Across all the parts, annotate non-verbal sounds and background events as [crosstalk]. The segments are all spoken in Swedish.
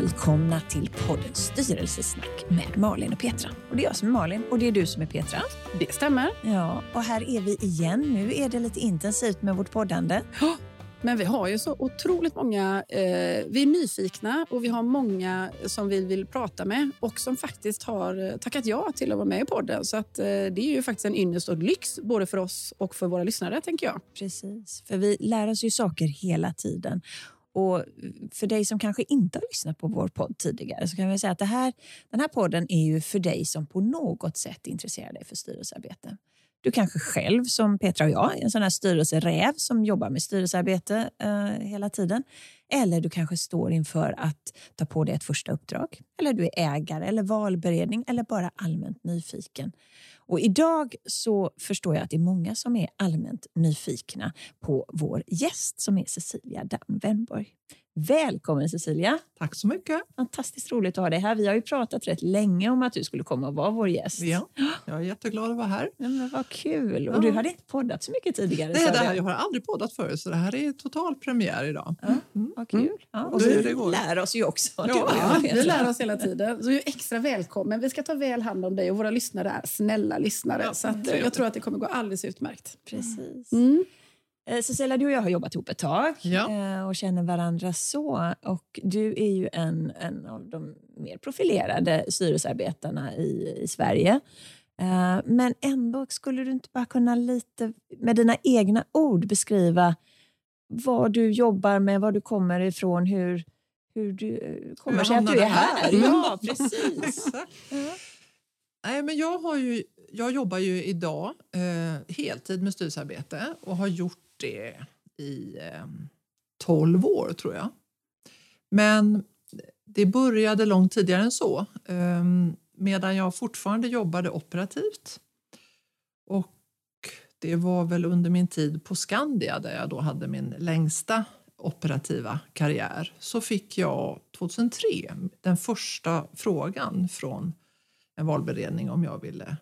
Välkomna till podden Styrelsesnack med Malin och Petra. Och det är jag som är Malin och det är du som är Petra. Det stämmer. Ja, och här är vi igen. Nu är det lite intensivt med vårt poddande. Men vi har ju så otroligt många... Eh, vi är nyfikna och vi har många som vi vill prata med och som faktiskt har eh, tackat ja till att vara med i podden. Så att, eh, det är ju faktiskt en ynnest och lyx både för oss och för våra lyssnare, tänker jag. Precis, för vi lär oss ju saker hela tiden. Och för dig som kanske inte har lyssnat på vår podd tidigare så kan vi säga att det här, den här podden är ju för dig som på något sätt intresserar dig för styrelsearbete. Du kanske själv, som Petra och jag, är en sån här styrelseräv som jobbar med styrelsearbete eh, hela tiden. Eller du kanske står inför att ta på dig ett första uppdrag. Eller du är ägare eller valberedning eller bara allmänt nyfiken. Och idag så förstår jag att det är många som är allmänt nyfikna på vår gäst som är Cecilia Damm Wennborg. Välkommen Cecilia! Tack så mycket. Fantastiskt roligt att ha dig här. Vi har ju pratat rätt länge om att du skulle komma och vara vår gäst. Ja, [gasps] jag är jätteglad att vara här. Ja, men vad kul! Och du hade inte poddat så mycket tidigare. Nej, det här, jag har aldrig poddat förut så det här är total premiär idag. Ja, mm. Vad kul! Ja, och går. lär oss ju också. Ja, du Ja, vi lär oss [laughs] hela tiden. Så du är extra välkommen. Vi ska ta väl hand om dig och våra lyssnare är snälla lyssnare. Ja, så att, jag tror att det kommer gå alldeles utmärkt. Precis. Mm. Eh, Cecilia, du och jag har jobbat ihop ett tag Ja. eh, och känner varandra så. Och du är ju en, en av de mer profilerade styrelsearbetarna i, i Sverige. Eh, Men ändå, skulle du inte bara kunna lite med dina egna ord beskriva vad du jobbar med, var du kommer ifrån, hur, hur du kommer sig att du är här? här. Ja, precis. [laughs] Nej, men jag, har ju, jag jobbar ju idag eh, heltid med styrelsearbete och har gjort det i eh, 12 år, tror jag. Men det började långt tidigare än så, eh, medan jag fortfarande jobbade operativt. Och det var väl under min tid på Skandia, där jag då hade min längsta operativa karriär, så fick jag 2003 den första frågan från en valberedning om jag ville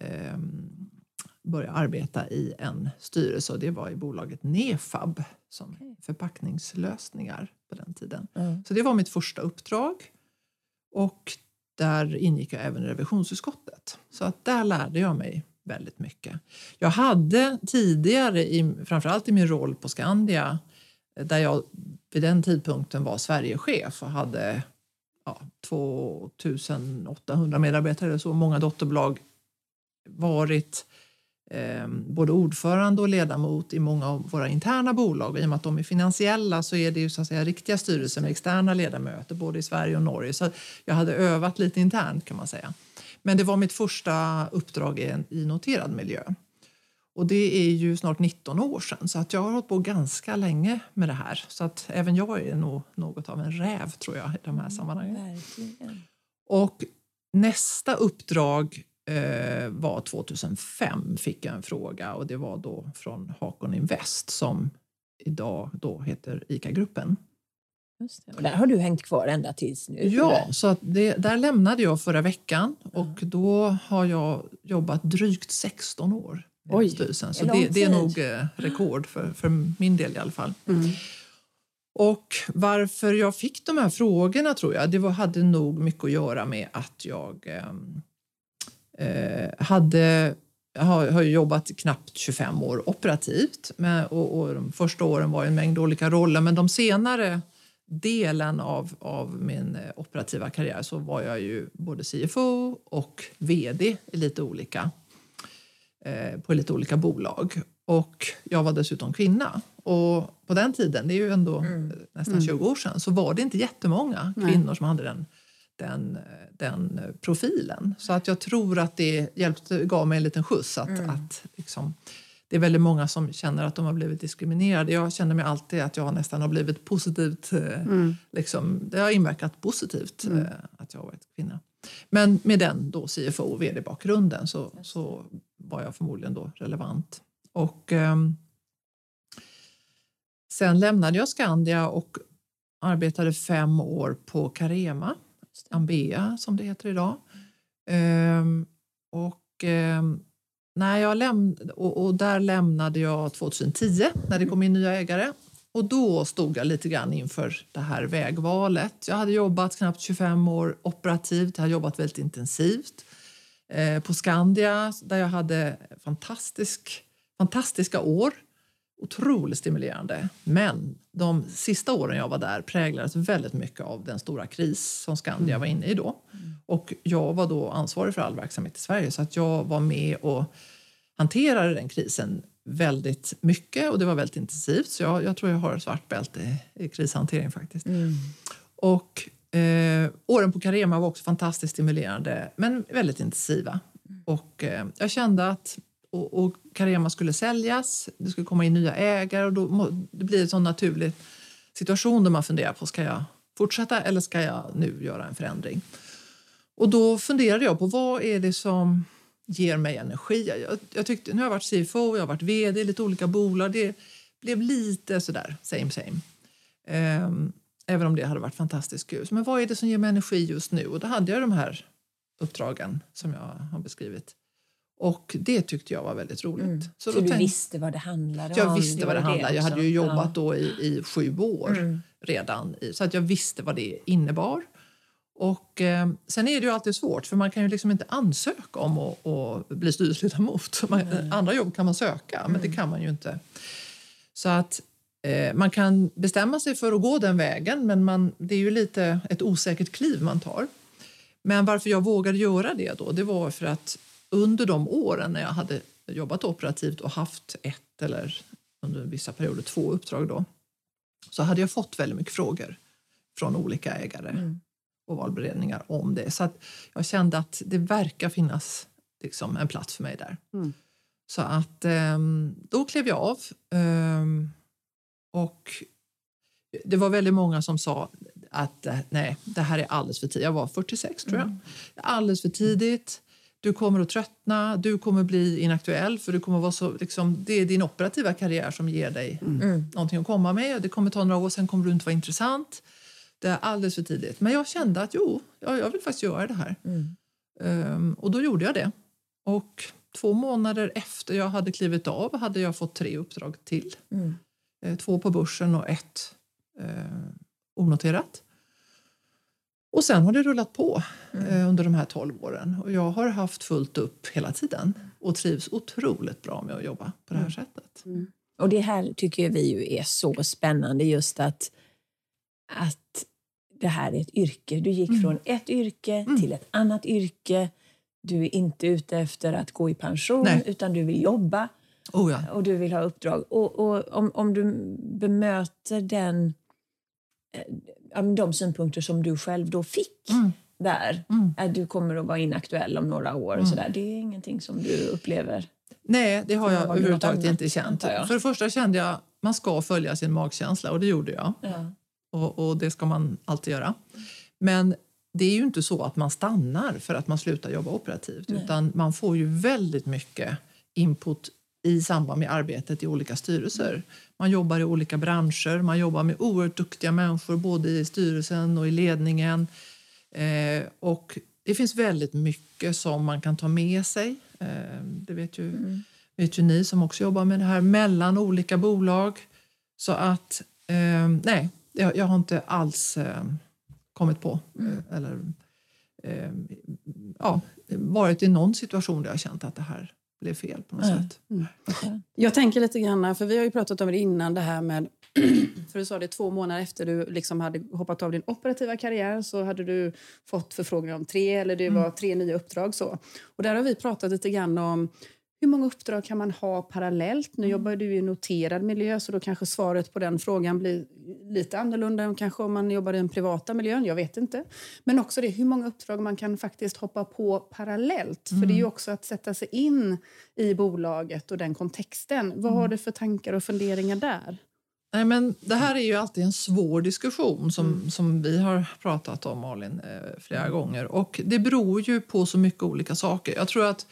ehm, börja arbeta i en styrelse och det var i bolaget Nefab som förpackningslösningar på den tiden. Mm. Så det var mitt första uppdrag och där ingick jag även i revisionsutskottet. Så att där lärde jag mig väldigt mycket. Jag hade tidigare, i, framförallt i min roll på Skandia, där jag vid den tidpunkten var Sverigechef och hade ja, 2800 medarbetare eller så, många dotterbolag, varit eh, både ordförande och ledamot i många av våra interna bolag. I och med att de är finansiella så är det ju så att säga riktiga styrelser med externa ledamöter både i Sverige och Norge. Så jag hade övat lite internt kan man säga. Men det var mitt första uppdrag i, en, i noterad miljö. Och det är ju snart 19 år sedan så att jag har hållit på ganska länge med det här. Så att även jag är nog något av en räv tror jag i de här sammanhangen. Verkligen. Och nästa uppdrag eh, var 2005 fick jag en fråga och det var då från Hakon Invest som idag då heter ICA-gruppen. Just det. Och där har du hängt kvar ända tills nu? Ja, så att det, där lämnade jag förra veckan och då har jag jobbat drygt 16 år Oj, styrelsen. Så det det, är nog eh, rekord för, för min del i alla fall. Mm. Och varför jag fick de här frågorna tror jag, det var, hade nog mycket att göra med att jag ehm, eh, hade jag har, har jobbat knappt 25 år operativt men, och, och de första åren var en mängd olika roller men de senare delen av, av min eh, operativa karriär så var jag ju både CFO och VD i lite olika, eh, på lite olika bolag. Och jag var dessutom kvinna. Och på den tiden, det är ju ändå Mm. eh, nästan 20 år sedan, så var det inte jättemånga Nej. kvinnor som hade den, den, eh, den eh, profilen. Så att jag tror att det hjälpte, gav mig en liten skjuts. Att, Mm. att liksom, det är väldigt många som känner att de har blivit diskriminerade. Jag känner mig alltid att jag nästan har blivit positivt eh, Mm. liksom, det har inverkat positivt Mm. eh, att jag har varit kvinna. Men med den då CFO och vd-bakgrunden så, så var jag förmodligen då relevant. Och, ehm, sen lämnade jag Skandia och arbetade fem år på Carema, Ambea som det heter idag. Ehm, och, ehm, när jag läm- och, och där lämnade jag 2010 när det kom in nya ägare. Och då stod jag lite grann inför det här vägvalet. Jag hade jobbat knappt 25 år operativt, jag hade jobbat väldigt intensivt eh, på Skandia där jag hade fantastisk, fantastiska år. Otroligt stimulerande. Men de sista åren jag var där präglades väldigt mycket av den stora kris som Skandia var inne i då. Och jag var då ansvarig för all verksamhet i Sverige så att jag var med och hanterade den krisen väldigt mycket och det var väldigt intensivt. Så jag, jag tror jag har svart bälte i, i krishantering faktiskt. Mm. Och eh, åren på Carema var också fantastiskt stimulerande men väldigt intensiva. Och eh, jag kände att och, och Carema skulle säljas, det skulle komma in nya ägare och då må, det blir en sån naturlig situation där man funderar på ska jag fortsätta eller ska jag nu göra en förändring? Och då funderade jag på vad är det som ger mig energi. Jag, jag tyckte, nu har jag varit CFO, jag har varit vd i lite olika bolag. Det blev lite sådär same same. Um, även om det hade varit fantastiskt kul. Men vad är det som ger mig energi just nu? Och då hade jag de här uppdragen som jag har beskrivit. Och det tyckte jag var väldigt roligt. Mm. Så, Så du tänkte- visste vad det handlade jag om? visste vad det handlade. Jag hade ju jobbat Ja. då i, i sju år Mm. redan. i- Så att jag visste vad det innebar. Och eh, Sen är det ju alltid svårt för man kan ju liksom inte ansöka om att, att bli styrelseledamot. [laughs] Man, andra jobb kan man söka men det kan man ju inte. Så att eh, man kan bestämma sig för att gå den vägen men man, det är ju lite ett osäkert kliv man tar. Men varför jag vågade göra det då, det var för att under de åren när jag hade jobbat operativt och haft ett eller under vissa perioder två uppdrag då, så hade jag fått väldigt mycket frågor från olika ägare Mm. Och valberedningar om det. Så att jag kände att det verkar finnas liksom, en plats för mig där. Mm. Så att ehm, då klev jag av. ehm, och det var väldigt många som sa att eh, nej, det här är alldeles för tidigt. Jag var 46 tror jag. Mm. Alldeles för tidigt. Du kommer att tröttna, du kommer bli inaktuell för du kommer vara så, liksom, det är din operativa karriär som ger dig Mm. någonting att komma med. Det kommer ta några år, sen kommer du inte vara intressant. Det alldeles för tidigt. Men jag kände att jo, jag, jag vill faktiskt göra det här. Mm. Ehm, och då gjorde jag det. Och två månader efter jag hade klivit av hade jag fått tre uppdrag till. Mm. Eh, två på börsen och ett eh, onoterat. Och sen har det rullat på eh, under de här 12 åren. Och jag har haft fullt upp hela tiden och trivs otroligt bra med att jobba på det här sättet. Och det här tycker vi ju är så spännande just att, att det här är ett yrke. Du gick Mm. från ett yrke Mm. till ett annat yrke. Du är inte ute efter att gå i pension Nej. utan du vill jobba Oh ja. och du vill ha uppdrag. Och, och om, om du bemöter den, eh, de synpunkter som du själv då fick Mm. där, Mm. att du kommer att vara inaktuell om några år. Och sådär. Det är ingenting som du upplever? Nej, det har jag överhuvudtaget annat, inte känt. För det första kände jag att man ska följa sin magkänsla och det gjorde jag. Ja. Och, och det ska man alltid göra. Men det är ju inte så att man stannar för att man slutar jobba operativt Nej. utan man får ju väldigt mycket input i samband med arbetet i olika styrelser. Man jobbar i olika branscher, man jobbar med oerhört duktiga människor både i styrelsen och i ledningen. Eh, och det finns väldigt mycket som man kan ta med sig. Eh, det vet ju, vet ju ni som också jobbar med det här mellan olika bolag. Så att, eh, nej, jag, jag har inte alls eh, kommit på eh, eller eh, ja, varit i någon situation där jag känt att det här blev fel på något Nej. sätt. Jag tänker lite grann, för vi har ju pratat om det innan, det här med... [clears throat] För du sa det två månader efter du liksom hade hoppat av din operativa karriär så hade du fått förfrågningar om tre eller det var tre nya uppdrag. Så. Och där har vi pratat lite grann om hur många uppdrag kan man ha parallellt? Nu jobbar du i noterad miljö så då kanske svaret på den frågan blir lite annorlunda än kanske om man jobbar i den privata miljön. Jag vet inte. Men också det hur många uppdrag man kan faktiskt hoppa på parallellt. För det är ju också att sätta sig in i bolaget och den kontexten. Vad har du för tankar och funderingar där? Nej, men det här är ju alltid en svår diskussion som, som vi har pratat om, Malin, eh, flera gånger. Och Det beror ju på så mycket olika saker. Jag tror att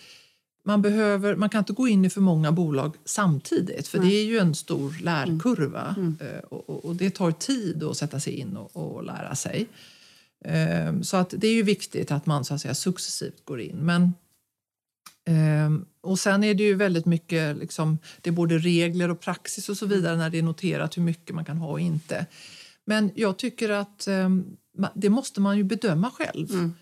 man, behöver, man kan inte gå in i för många bolag samtidigt för det är ju en stor lärkurva eh, och, och, och det tar tid att sätta sig in och, och lära sig. Eh, Så att det är ju viktigt att man så att säga, successivt går in. Men Ehm, och sen är det ju väldigt mycket, liksom, det är både regler och praxis och så vidare när det är noterat hur mycket man kan ha och inte. Men jag tycker att ehm, det måste man ju bedöma själv. Mm.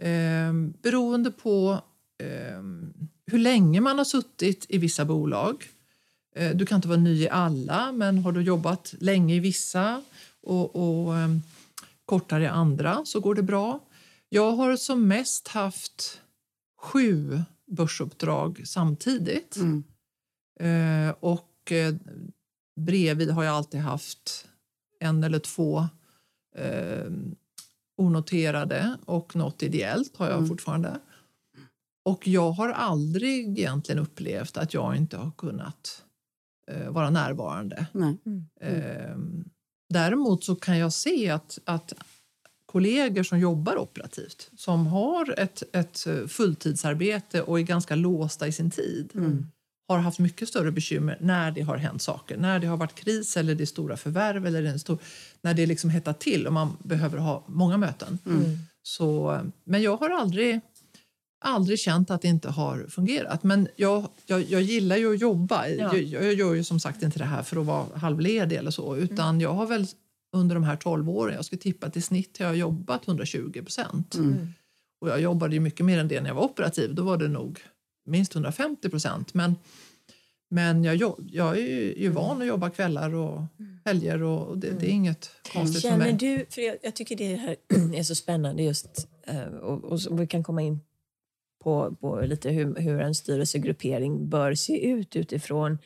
Ehm, beroende på ehm, hur länge man har suttit i vissa bolag. Eh, du kan inte vara ny i alla, men har du jobbat länge i vissa och, och ehm, kortare i andra så går det bra. Jag har som mest haft sju börsuppdrag samtidigt. Mm. Eh, och eh, bredvid har jag alltid haft en eller två eh, onoterade och något ideellt har jag Mm. fortfarande. Och jag har aldrig egentligen upplevt att jag inte har kunnat eh, vara närvarande. Nej. Eh, däremot så kan jag se att, att kollegor som jobbar operativt som har ett, ett fulltidsarbete och är ganska låsta i sin tid Mm. har haft mycket större bekymmer när det har hänt saker. När det har varit kris eller det är stora förvärv eller det är en stor, när det liksom hettar till och man behöver ha många möten. Mm. Så, men jag har aldrig, aldrig känt att det inte har fungerat. Men jag, jag, jag gillar ju att jobba. Ja. Jag, jag gör ju som sagt inte det här för att vara halvledig eller så. Utan jag har väl under de här 12 åren, jag skulle tippa i snitt har jag jobbat 120 procent. Mm. Och jag jobbade ju mycket mer än det när jag var operativ. Då var det nog minst 150 procent. Men, men jag, jag är ju, ju van att jobba kvällar och helger och och det, det är inget konstigt för Känner mig. du, för jag, jag tycker det här [clears throat] är så spännande just, eh, och, och så- vi kan komma in på, på lite hur, hur en styrelsegruppering bör se ut utifrån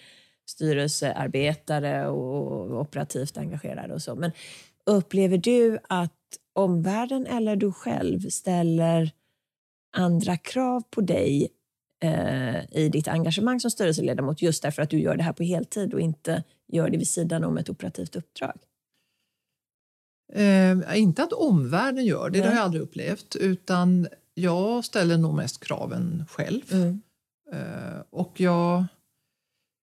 styrelsearbetare och operativt engagerade och så. Men upplever du att omvärlden eller du själv ställer andra krav på dig eh, i ditt engagemang som styrelseledamot just därför att du gör det här på heltid och inte gör det vid sidan om ett operativt uppdrag? Eh, inte att omvärlden gör det, det har Nej. jag aldrig upplevt. Utan jag ställer nog mest kraven själv. Mm. Eh, och jag,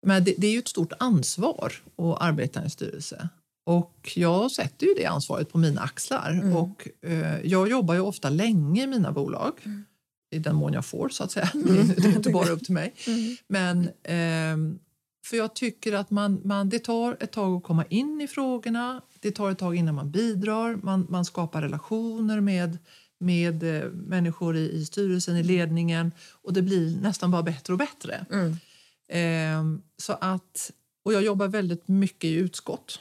men det, det är ju ett stort ansvar att arbeta i en styrelse. Och jag sätter ju det ansvaret på mina axlar. Mm. Och eh, jag jobbar ju ofta länge i mina bolag. Mm. I den mån jag får, så att säga. [laughs] Det är inte bara upp till mig. [laughs] Mm. Men ehm, för jag tycker att man, man, det tar ett tag att komma in i frågorna. Det tar ett tag innan man bidrar. Man, man skapar relationer med, med eh, människor i, i styrelsen, i ledningen och det blir nästan bara bättre och bättre. Mm. Ehm, så att, och jag jobbar väldigt mycket i utskott.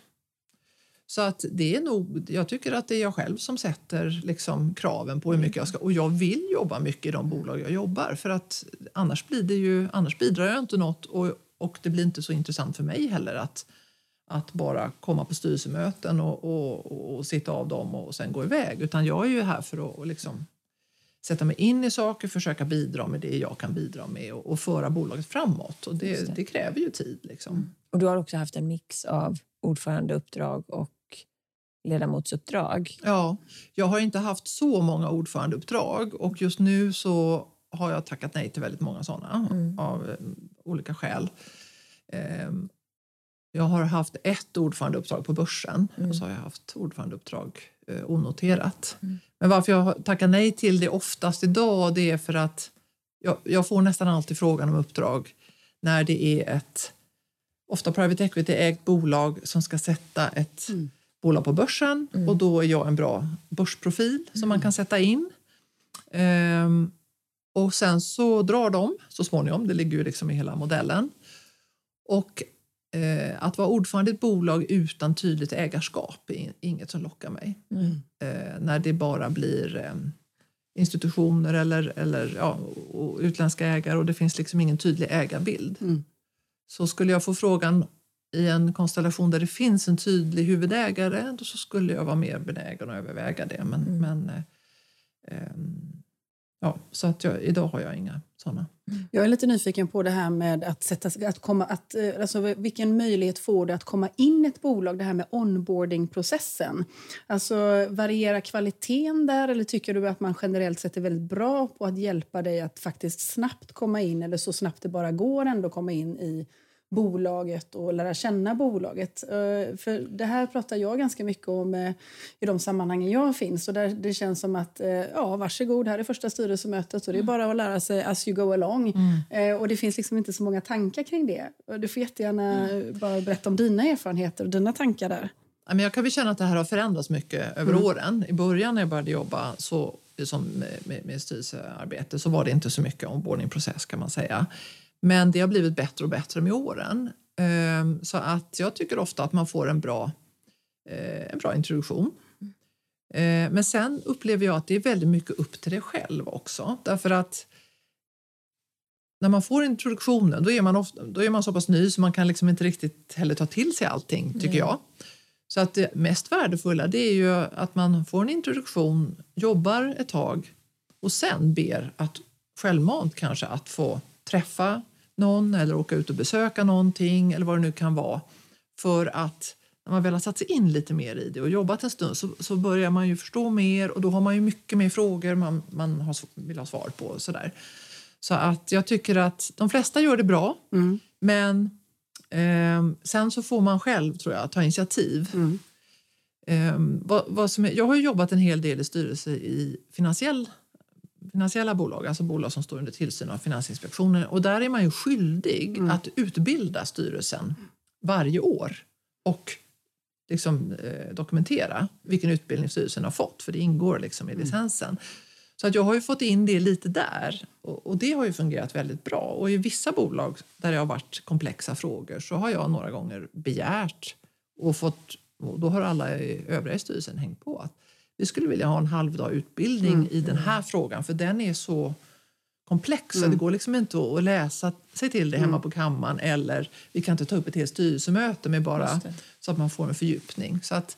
Så att det är nog, jag tycker att det är jag själv som sätter liksom kraven på hur mycket jag ska... Och jag vill jobba mycket i de bolag jag jobbar för att annars, blir det ju, annars bidrar jag inte något och, och det blir inte så intressant för mig heller att, att bara komma på styrelsemöten och, och, och, och sitta av dem och sen gå iväg. Utan jag är ju här för att liksom sätta mig in i saker, försöka bidra med det jag kan bidra med och, och föra bolaget framåt. Och det, det. det. kräver ju tid. Liksom. Och du har också haft en mix av ordförandeuppdrag och ledamotsuppdrag. Ja, jag har inte haft så många ordförandeuppdrag och just nu så har jag tackat nej till väldigt många sådana Mm. av eh, olika skäl. Ehm, jag har haft ett ordförandeuppdrag på börsen Mm. och så har jag haft ordförandeuppdrag eh, onoterat. Mm. Men varför jag har tackat nej till det oftast idag det är för att jag, jag får nästan alltid frågan om uppdrag när det är ett ofta private equity-ägt bolag som ska sätta ett Mm. bolag på börsen Mm. och då är jag en bra börsprofil som man kan sätta in. Ehm, och sen så drar de så småningom, det ligger ju liksom i hela modellen. Och eh, att vara ordförande i ett bolag utan tydligt ägarskap är inget som lockar mig. Mm. Eh, när det bara blir eh, institutioner eller, eller ja, utländska ägare och det finns liksom ingen tydlig ägarbild. Mm. Så skulle jag få frågan i en konstellation där det finns en tydlig huvudägare då så skulle jag vara mer benägen att överväga det. Men, Mm. men eh, ehm, ja, så att jag, idag har jag inga sådana. Mm. Jag är lite nyfiken på det här med att sätta, att komma, att, eh, alltså vilken möjlighet får du att komma in i ett bolag, det här med onboardingprocessen. Alltså varierar kvaliteten där eller tycker du att man generellt sett är väldigt bra på att hjälpa dig att faktiskt snabbt komma in eller så snabbt det bara går ändå komma in i bolaget och lära känna bolaget. Eh, för det här pratar jag ganska mycket om eh, i de sammanhangen jag finns. Och där det känns som att, eh, ja varsågod, här är första styrelsemötet och det är bara att lära sig as you go along. Mm. Och det finns liksom inte så många tankar kring det. Du får jättegärna mm. bara berätta om dina erfarenheter och dina tankar där. Jag kan väl känna att det här har förändrats mycket över mm. åren. I början när jag började jobba så, som med, med styrelsearbete så var det inte så mycket onboardingprocess kan man säga. Men det har blivit bättre och bättre med åren. Ehm, så att jag tycker ofta att man får en bra, eh, en bra introduktion. Ehm, men sen upplever jag att det är väldigt mycket upp till dig själv också. Därför att när man får introduktionen då är man, ofta, då är man så pass ny så man kan liksom inte riktigt heller ta till sig allting, tycker mm. jag. Så att det mest värdefulla det är ju att man får en introduktion, jobbar ett tag och sen ber att självmant kanske att få träffa någon eller åka ut och besöka någonting eller vad det nu kan vara. För att när man väl har satt sig in lite mer i det och jobbat en stund så, så börjar man ju förstå mer och då har man ju mycket mer frågor man, man har, vill ha svar på. Och sådär. Så att jag tycker att de flesta gör det bra mm. men eh, sen så får man själv tror jag ta initiativ. Mm. Eh, vad, vad som är, jag har jobbat en hel del i styrelse i finansiell finansiella bolag, alltså bolag som står under tillsyn av Finansinspektionen. Och där är man ju skyldig mm. att utbilda styrelsen varje år och liksom, eh, dokumentera vilken utbildning styrelsen har fått, för det ingår liksom i mm. licensen. Mm. Så att jag har ju fått in det lite där och, och, det har ju fungerat väldigt bra. Och i vissa bolag där det har varit komplexa frågor så har jag några gånger begärt och fått och då har alla övriga i styrelsen hängt på att vi skulle vilja ha en halvdag utbildning mm. i den här frågan för den är så komplex mm. det går liksom inte att läsa sig till det hemma mm. på kammaren eller vi kan inte ta upp ett helt styrelsemöte med bara så att man får en fördjupning. Så att,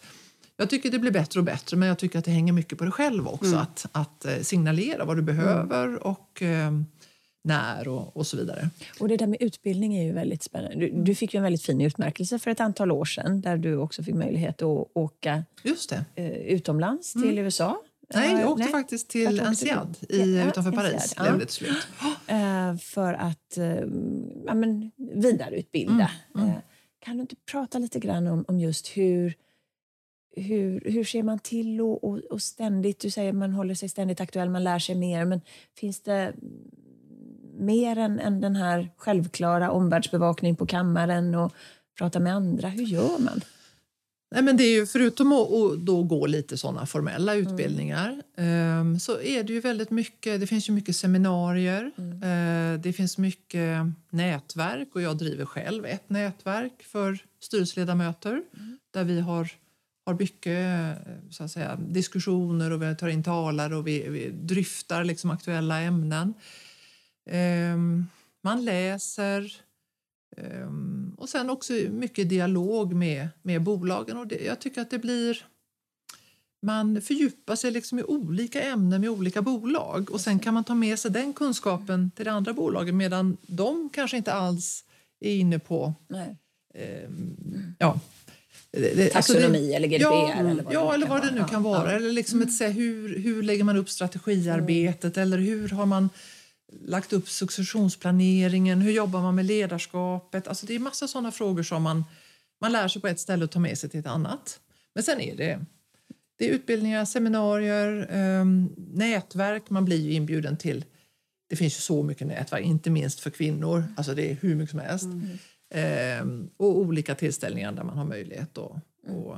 jag tycker det blir bättre och bättre men jag tycker att det hänger mycket på dig själv också mm. att, att eh, signalera vad du behöver och eh, när och, och så vidare. Och Det där med utbildning är ju väldigt spännande. Du, du, fick ju en väldigt fin utmärkelse för ett antal år sedan där du också fick möjlighet att åka Just det. Eh, utomlands till mm. USA. Nej, jag åkte Nej. faktiskt till Ensiad ja, utanför Paris. Blev det slut. Uh, [gasps] för att uh, ja, men, vidareutbilda. Mm. Mm. Uh, kan du inte prata lite grann om, om just hur hur, hur ser man till och, och, och, ständigt, du säger att man håller sig ständigt aktuell, man lär sig mer, men finns det mer än, än den här självklara omvärldsbevakning på kammaren och prata med andra? Hur gör man? Nej, men det är ju, förutom att, då gå lite sådana formella mm. utbildningar um, så är det ju väldigt mycket, det finns ju mycket seminarier, mm. uh, det finns mycket nätverk och jag driver själv ett nätverk för styrelseledamöter mm. där vi har, har mycket så att säga, diskussioner och vi tar in talare och vi, vi dryftar liksom aktuella ämnen. Um, man läser um, och sen också mycket dialog med, med bolagen. Och det, jag tycker att det blir... Man fördjupar sig liksom i olika ämnen med olika bolag och sen kan man ta med sig den kunskapen till det andra bolaget medan de kanske inte alls är inne på... Um, ja, Taxonomi alltså det, eller GDPR? Ja, eller vad, ja, det, eller vad det nu kan vara. Ja. Eller liksom ett, mm. hur, hur lägger man upp strategiarbetet? Mm. Eller hur har man lagt upp successionsplaneringen? Hur jobbar man med ledarskapet? Alltså det är massa sådana frågor som man, man lär sig på ett ställe och tar med sig till ett annat. Men sen är det, det är utbildningar, seminarier, um, nätverk. Man blir ju inbjuden till... Det finns ju så mycket nätverk, inte minst för kvinnor. Alltså det är hur mycket som helst. Mm. Um, och olika tillställningar där man har möjlighet att och,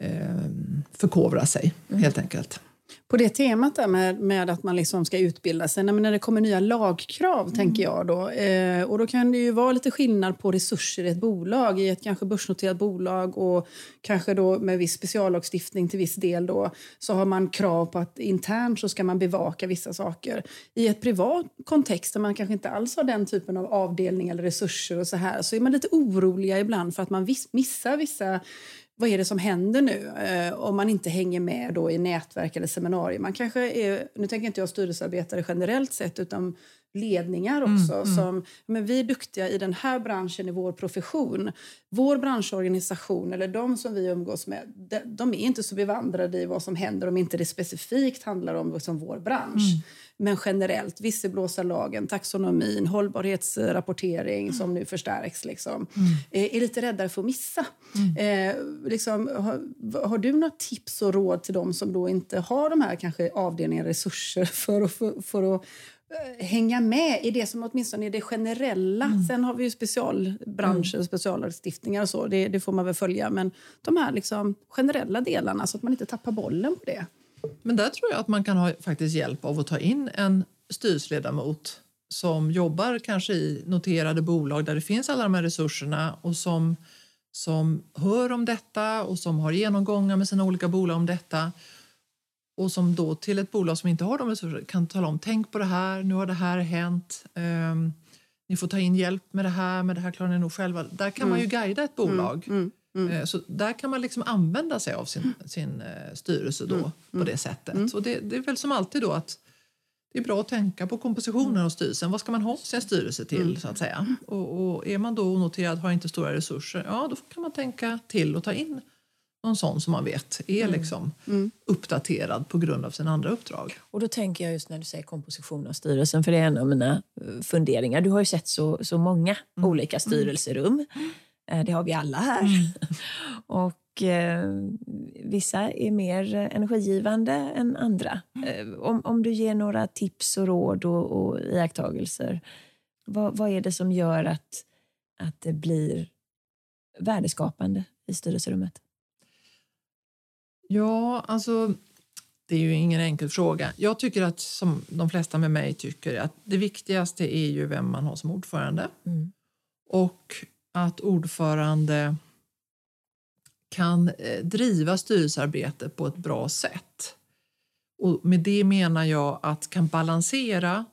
um, förkovra sig, mm. helt enkelt. På det temat där med, med att man liksom ska utbilda sig, när, när det kommer nya lagkrav, mm. tänker jag då. Eh, och då kan det ju vara lite skillnad på resurser i ett bolag, i ett kanske börsnoterat bolag och kanske då med viss speciallagstiftning till viss del då, så har man krav på att internt så ska man bevaka vissa saker. I ett privat kontext där man kanske inte alls har den typen av avdelning eller resurser och så här, så är man lite oroliga ibland för att man missar vissa vad är det som händer nu eh, om man inte hänger med då i nätverk eller seminarier. Man kanske är, nu tänker inte jag styrelsearbetare generellt sett utan ledningar också. Mm, som, men vi är duktiga i den här branschen, i vår profession. Vår branschorganisation, eller de som vi umgås med, de, de är inte så bevandrade i vad som händer om inte det specifikt handlar om liksom vår bransch. Mm. Men generellt, visselblåsarlagen, taxonomin, hållbarhetsrapportering mm. som nu förstärks, liksom, mm. Är lite räddare för att missa. Mm. Eh, liksom, har, har, du några tips och råd till dem som då inte har de här kanske avdelningarna resurser [laughs] för att, för, för att Eh, hänga med i det som åtminstone är det generella. Mm. Sen har vi ju specialbranscher och speciallagstiftningar och så. Det, det, får man väl följa. Men de här liksom generella delarna så att man inte tappar bollen på det. Men där tror jag att man kan ha faktiskt hjälp av att ta in en styrelseledamot som jobbar kanske i noterade bolag där det finns alla de här resurserna och som, som hör om detta och som har genomgångar med sina olika bolag om detta och som då till ett bolag som inte har de resurserna kan tala om tänk på det här, nu har det här hänt. Um, ni får ta in hjälp med det här, med det här klarar ni nog själva. Där kan mm. man ju mm. guida ett bolag. Mm. Mm. Mm. Så där kan man liksom använda sig av sin, sin uh, styrelse då, mm. på det sättet. Och det, det, är väl som alltid då att det är bra att tänka på kompositionen av styrelsen. Vad ska man ha sin styrelse till? så att säga? Och, och är man då onoterad, har inte stora resurser, ja då kan man tänka till och ta in någon sån som man vet är mm. liksom mm. uppdaterad på grund av sina andra uppdrag. Och då tänker jag just när du säger komposition av styrelsen, för det är en av mina eh, funderingar. Du har ju sett så, så många mm. olika mm. styrelserum. Mm. Det har vi alla här. Mm. [laughs] och eh, vissa är mer energigivande än andra. Eh, om, om du ger några tips och råd och, och iakttagelser, vad, vad är det som gör att, att det blir värdeskapande i styrelserummet? Ja, alltså det är ju ingen enkel fråga. Jag tycker att, som de flesta med mig tycker, att det viktigaste är ju vem man har som ordförande. Mm. Och att ordförande kan eh, driva styrelsearbetet på ett bra sätt. Och med det menar jag att kan balansera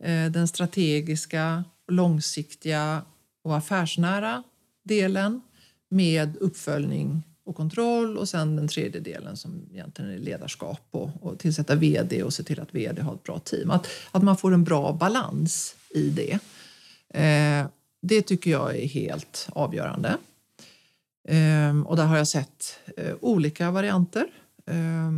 eh, den strategiska, långsiktiga och affärsnära delen med uppföljning och kontroll och sen den tredje delen som egentligen är ledarskap och, och tillsätta vd och se till att vd har ett bra team. Att, att man får en bra balans i det. Eh, det tycker jag är helt avgörande. Eh, och där har jag sett eh, olika varianter. Eh,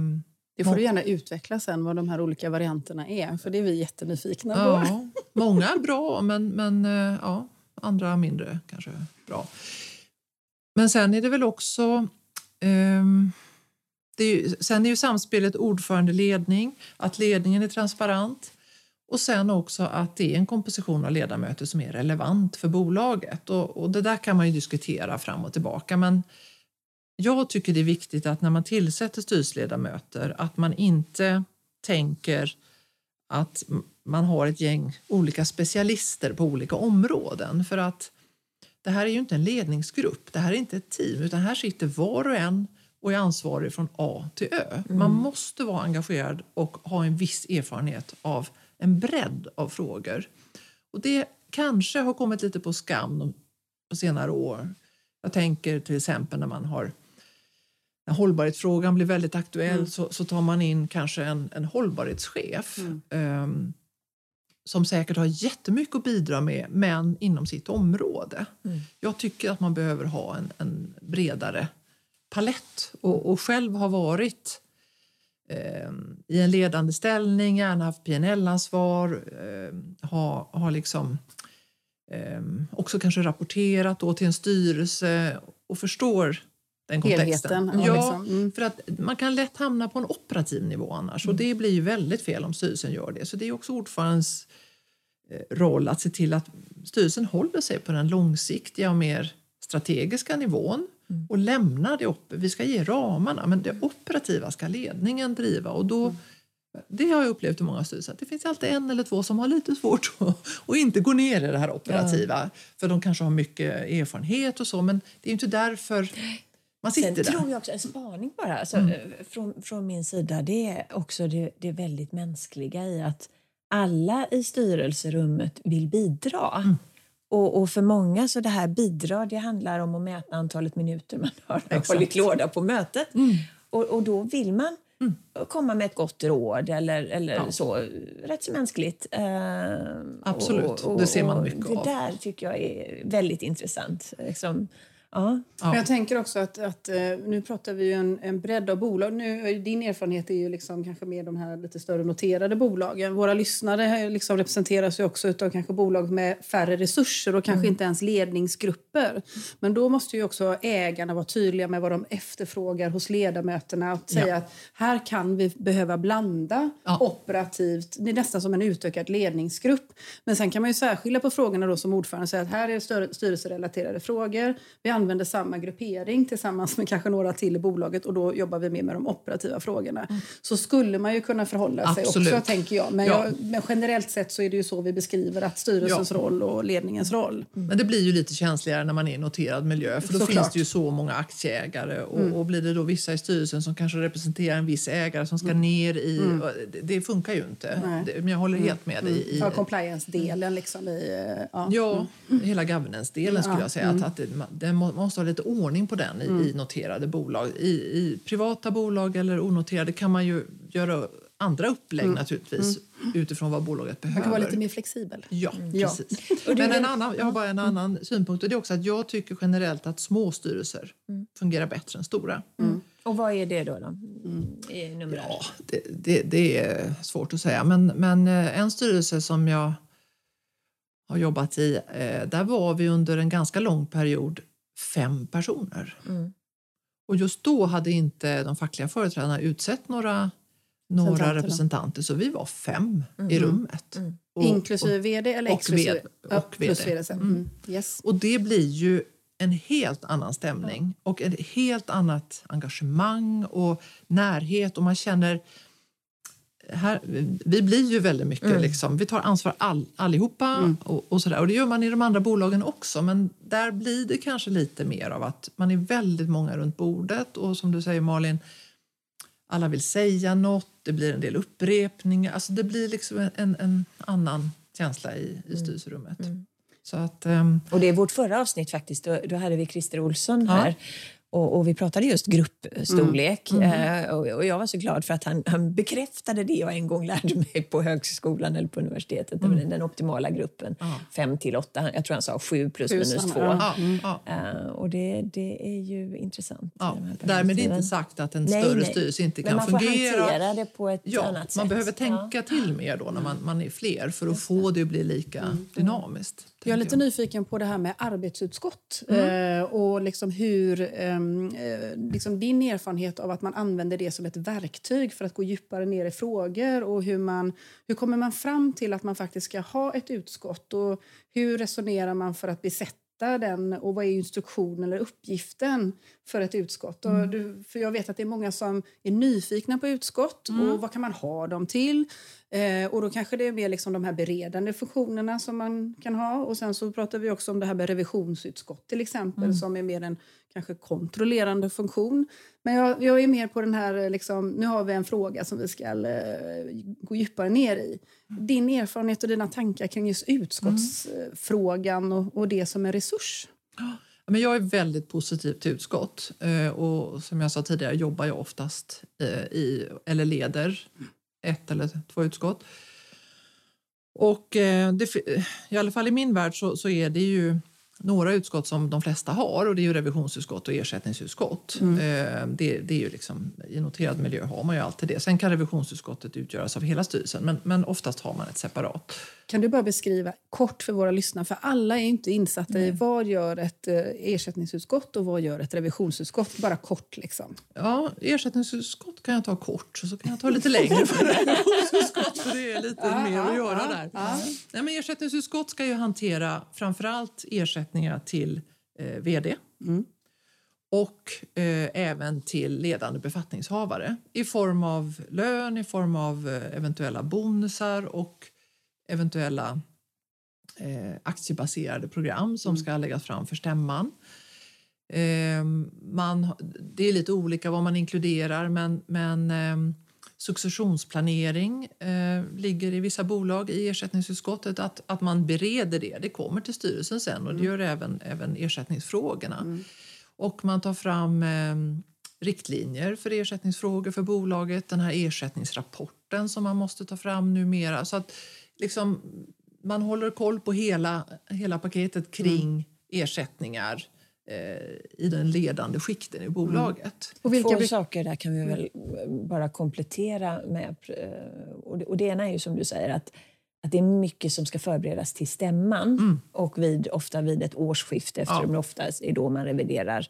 det får du gärna utveckla sen vad de här olika varianterna är, för det är vi jättenyfikna på. Ja, många är bra, men, men eh, ja, andra mindre kanske bra. Men sen är det väl också Um, är ju, sen är ju samspelet ordförande-ledning, att ledningen är transparent och sen också att det är en komposition av ledamöter som är relevant för bolaget. Och, och det där kan man ju diskutera fram och tillbaka. Men jag tycker det är viktigt att när man tillsätter styrelseledamöter att man inte tänker att man har ett gäng olika specialister på olika områden. För att det här är ju inte en ledningsgrupp, det här är inte ett team, utan här sitter var och en och är ansvarig från A till Ö. Mm. Man måste vara engagerad och ha en viss erfarenhet av en bredd av frågor. Och det kanske har kommit lite på skam på senare år. Jag tänker till exempel när man har när hållbarhetsfrågan blir väldigt aktuell mm. så, så, tar man in kanske en, en hållbarhetschef. Mm. Um, som säkert har jättemycket att bidra med, men inom sitt område. Mm. Jag tycker att man behöver ha en, en bredare palett och, och själv har varit eh, i en ledande ställning, gärna haft PNL-ansvar, eh, har, har liksom eh, också kanske rapporterat då till en styrelse och förstår den kontexten. Helheten, ja, liksom. mm. för att man kan lätt hamna på en operativ nivå annars mm. och det blir ju väldigt fel om styrelsen gör det. Så det är också ordförandens eh, roll att se till att styrelsen håller sig på den långsiktiga och mer strategiska nivån mm. och lämnar det upp. Vi ska ge ramarna, men det operativa ska ledningen driva och då mm. det har jag upplevt i många styrelser. Det finns alltid en eller två som har lite svårt [laughs] att inte gå ner i det här operativa. Ja. För de kanske har mycket erfarenhet och så, men det är inte därför man sitter Sen där. tror jag också, en spaning bara, alltså, mm. Eh, från, från min sida, det är också det, det väldigt mänskliga i att alla i styrelserummet vill bidra. Mm. Och, och, för många så det här bidra, det handlar om att mäta antalet minuter man har [laughs] Exakt. hållit låda på mötet. Mm. Och, och då vill man och komma med ett gott råd eller, eller Ja. så. Rätt så mänskligt. Eh, Absolut. Det ser man mycket det av. där tycker jag är väldigt intressant. Liksom, ja. Men jag tänker också att, att eh, nu pratar vi ju en, en bredd av bolag. Nu, eh, din erfarenhet är ju liksom kanske mer de här lite större noterade bolagen. Våra lyssnare här liksom representeras ju också av kanske bolag med färre resurser och kanske inte ens ledningsgrupper. Men då måste ju också ägarna vara tydliga med vad de efterfrågar hos ledamöterna. Att säga Ja. att här kan vi behöva blanda Ja. operativt. Det är nästan som en utökad ledningsgrupp. Men sen kan man ju särskilja på frågorna då som ordförande och säga att här är styrelserelaterade frågor. Vi använder samma gruppering tillsammans med kanske några till i bolaget och då jobbar vi mer med de operativa frågorna. Så skulle man ju kunna förhålla sig Absolut. också tänker jag. Men, Ja. jag. men generellt sett så är det ju så vi beskriver att styrelsens Ja. roll och ledningens roll. Men det blir ju lite känsligare när man är i noterad miljö för då Såklart. finns det ju så många aktieägare och, och blir det då vissa i styrelsen som kanske representerar en viss ägare som ska ner i... och Det, det funkar ju inte. Det, men jag håller helt med dig i... Ja, compliance-delen liksom i... eh, Ja. Ja, hela governance-delen skulle jag säga. Att, att det, må- man måste ha lite ordning på den i, i noterade bolag. I, I privata bolag eller onoterade kan man ju göra andra upplägg naturligtvis utifrån vad bolaget behöver. Man kan vara lite mer flexibel. Ja, Ja. precis. Men [laughs] en annan, jag har bara en annan synpunkt och det är också att jag tycker generellt att små styrelser fungerar bättre än stora. Och vad är det då? då? Numerär? Ja, det, det, det är svårt att säga. Men, men eh, en styrelse som jag har jobbat i, eh, där var vi under en ganska lång period fem personer. Mm. Och just då hade inte de fackliga företrädarna utsett några, några Representanter. så vi var fem i rummet. Och, Inklusive vd eller och exklusive? vd- Ja, och plus vd. vd sen. Mm. Yes. Och det blir ju en helt annan stämning och ett helt annat engagemang och närhet och man känner här, vi blir ju väldigt mycket liksom, vi tar ansvar all, allihopa och, och sådär och det gör man i de andra bolagen också men där blir det kanske lite mer av att man är väldigt många runt bordet och som du säger Malin alla vill säga något, det blir en del upprepningar, alltså det blir liksom en, en, en annan känsla i, i styrelserummet. Så att, ehm, Och det är vårt förra avsnitt faktiskt. Då, då hade vi Christer Olsson Ja. här. Och, och vi pratade just gruppstorlek. Mm. Eh, och, och jag var så glad för att han, han bekräftade det jag en gång lärde mig på högskolan eller på universitetet. Mm. Den optimala gruppen. Ja. Fem till åtta. Jag tror han sa sju plus Sju, minus två. ja. ja, ja. Eh, och det, det är ju intressant. Ja, därmed inte sagt att en Nej, större nej. styrelse inte Men kan man får fungera. hantera det på ett Ja, annat sätt. man behöver Ja. tänka till mer då när man, man är fler för att få det att bli lika dynamiskt. Jag är lite nyfiken på det här med arbetsutskott eh, och liksom hur ehm, eh, liksom din erfarenhet av att man använder det som ett verktyg för att gå djupare ner i frågor och hur, man, hur kommer man fram till att man faktiskt ska ha ett utskott och hur resonerar man för att besätta den och vad är instruktionen eller uppgiften för ett utskott? Och du, för jag vet att det är många som är nyfikna på utskott och vad kan man ha dem till? Eh, och då kanske det är mer liksom de här beredande funktionerna som man kan ha. Och sen så pratar vi också om det här med revisionsutskott till exempel som är mer en kanske kontrollerande funktion. Men jag, jag är mer på den här, eh, liksom, nu har vi en fråga som vi ska eh, gå djupare ner i. Din erfarenhet och dina tankar kring just utskottsfrågan och, och det som en resurs? Men jag är väldigt positiv till utskott eh, och som jag sa tidigare jobbar jag oftast eh, i, eller leder ett eller två utskott. Och eh, det, i alla fall i min värld så, så är det ju några utskott som de flesta har och det är ju revisionsutskott och ersättningsutskott. Eh, det, det är ju liksom, I noterad miljö har man ju alltid det. Sen kan revisionsutskottet utgöras av hela styrelsen men, men oftast har man ett separat. Kan du bara beskriva kort för våra lyssnare, för alla är inte insatta i vad gör ett eh, ersättningsutskott och vad gör ett revisionsutskott? Bara kort liksom. Ja, ersättningsutskott kan jag ta kort och så kan jag ta lite längre för [laughs] revisionsutskott för det är lite mer att göra där. Nej, men ersättningsutskott ska ju hantera framförallt ersättningar till eh, vd och eh, även till ledande befattningshavare i form av lön, i form av eh, eventuella bonusar och eventuella eh, aktiebaserade program som ska läggas fram för stämman. Eh, man, det är lite olika vad man inkluderar men, men eh, successionsplanering eh, ligger i vissa bolag i ersättningsutskottet. Att, att man bereder det. Det kommer till styrelsen sen och det gör även, även ersättningsfrågorna. Och man tar fram eh, riktlinjer för ersättningsfrågor för bolaget, den här ersättningsrapporten som man måste ta fram numera. Så att liksom, man håller koll på hela, hela paketet kring mm. ersättningar i den ledande skikten i bolaget. Mm. Och vilka Två saker där kan vi väl bara komplettera med. Och det, och det ena är ju som du säger att att det är mycket som ska förberedas till stämman mm. och vid, ofta vid ett årsskifte eftersom ja. det ofta är då man reviderar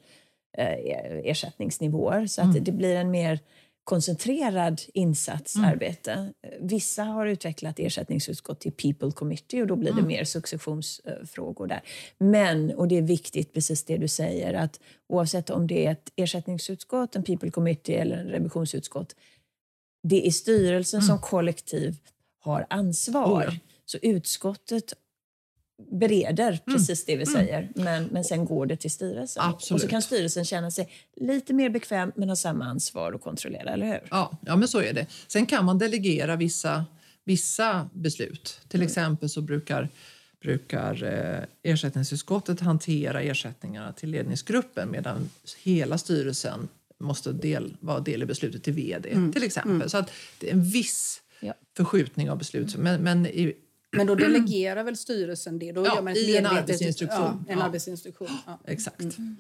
eh, ersättningsnivåer. Så att mm. det blir en mer koncentrerad insatsarbete. Mm. Vissa har utvecklat ersättningsutskott till People Committee och då blir det mm. mer successionsfrågor där. Men, och det är viktigt, precis det du säger, att oavsett om det är ett ersättningsutskott, en People Committee eller en revisionsutskott, det är styrelsen mm. som kollektiv har ansvar. Oh ja. Så utskottet bereder mm. precis det vi mm. säger, men, men sen går det till styrelsen. Absolut. Och så kan styrelsen känna sig lite mer bekväm men ha samma ansvar att kontrollera, eller hur? Ja, ja men så är det. Sen kan man delegera vissa, vissa beslut. Till mm. exempel så brukar brukar eh, ersättningsutskottet hantera ersättningarna till ledningsgruppen medan hela styrelsen måste del, vara del i beslutet till vd. Mm. till exempel. Mm. Så att det är en viss ja. förskjutning av beslut. Men, men i, men då delegerar väl styrelsen det? Då ja, gör man i en arbetsinstruktion. Ja, en ja. arbetsinstruktion. Ja. Exakt. Mm.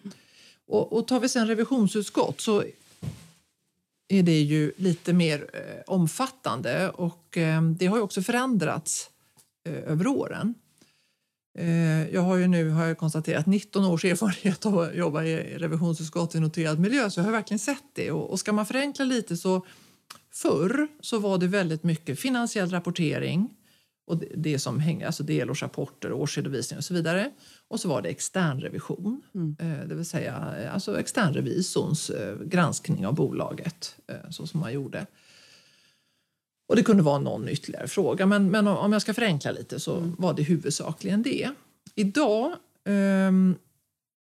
Och, och tar vi sen revisionsutskott så är det ju lite mer eh, omfattande och eh, det har ju också förändrats eh, över åren. Eh, jag har ju nu har jag konstaterat 19 års [laughs] erfarenhet av att jobba i revisionsutskott i noterad miljö så jag har verkligen sett det. Och, och ska man förenkla lite så Förr så var det väldigt mycket finansiell rapportering och det som hänger, alltså delårsrapporter, årsredovisning och så vidare. Och så var det externrevision, mm. Eh, det vill säga eh, alltså externrevisorns eh, granskning av bolaget så som man gjorde. Och det kunde vara någon ytterligare fråga, men, men om jag ska förenkla lite så mm. var det huvudsakligen det. Idag, ehm,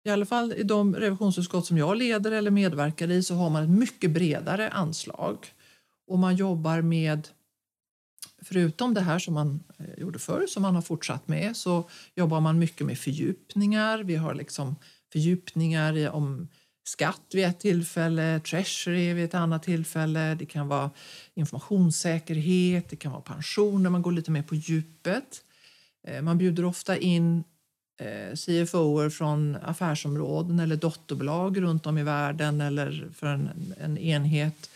i alla fall i de revisionsutskott som jag leder eller medverkar i, så har man ett mycket bredare anslag och man jobbar med Förutom det här som man eh, gjorde förr, som man har fortsatt med, så jobbar man mycket med fördjupningar. Vi har liksom fördjupningar om skatt vid ett tillfälle, treasury vid ett annat tillfälle. Det kan vara informationssäkerhet, det kan vara pensioner, man går lite mer på djupet. Eh, man bjuder ofta in eh, CFOer från affärsområden eller dotterbolag runt om i världen eller för en, en enhet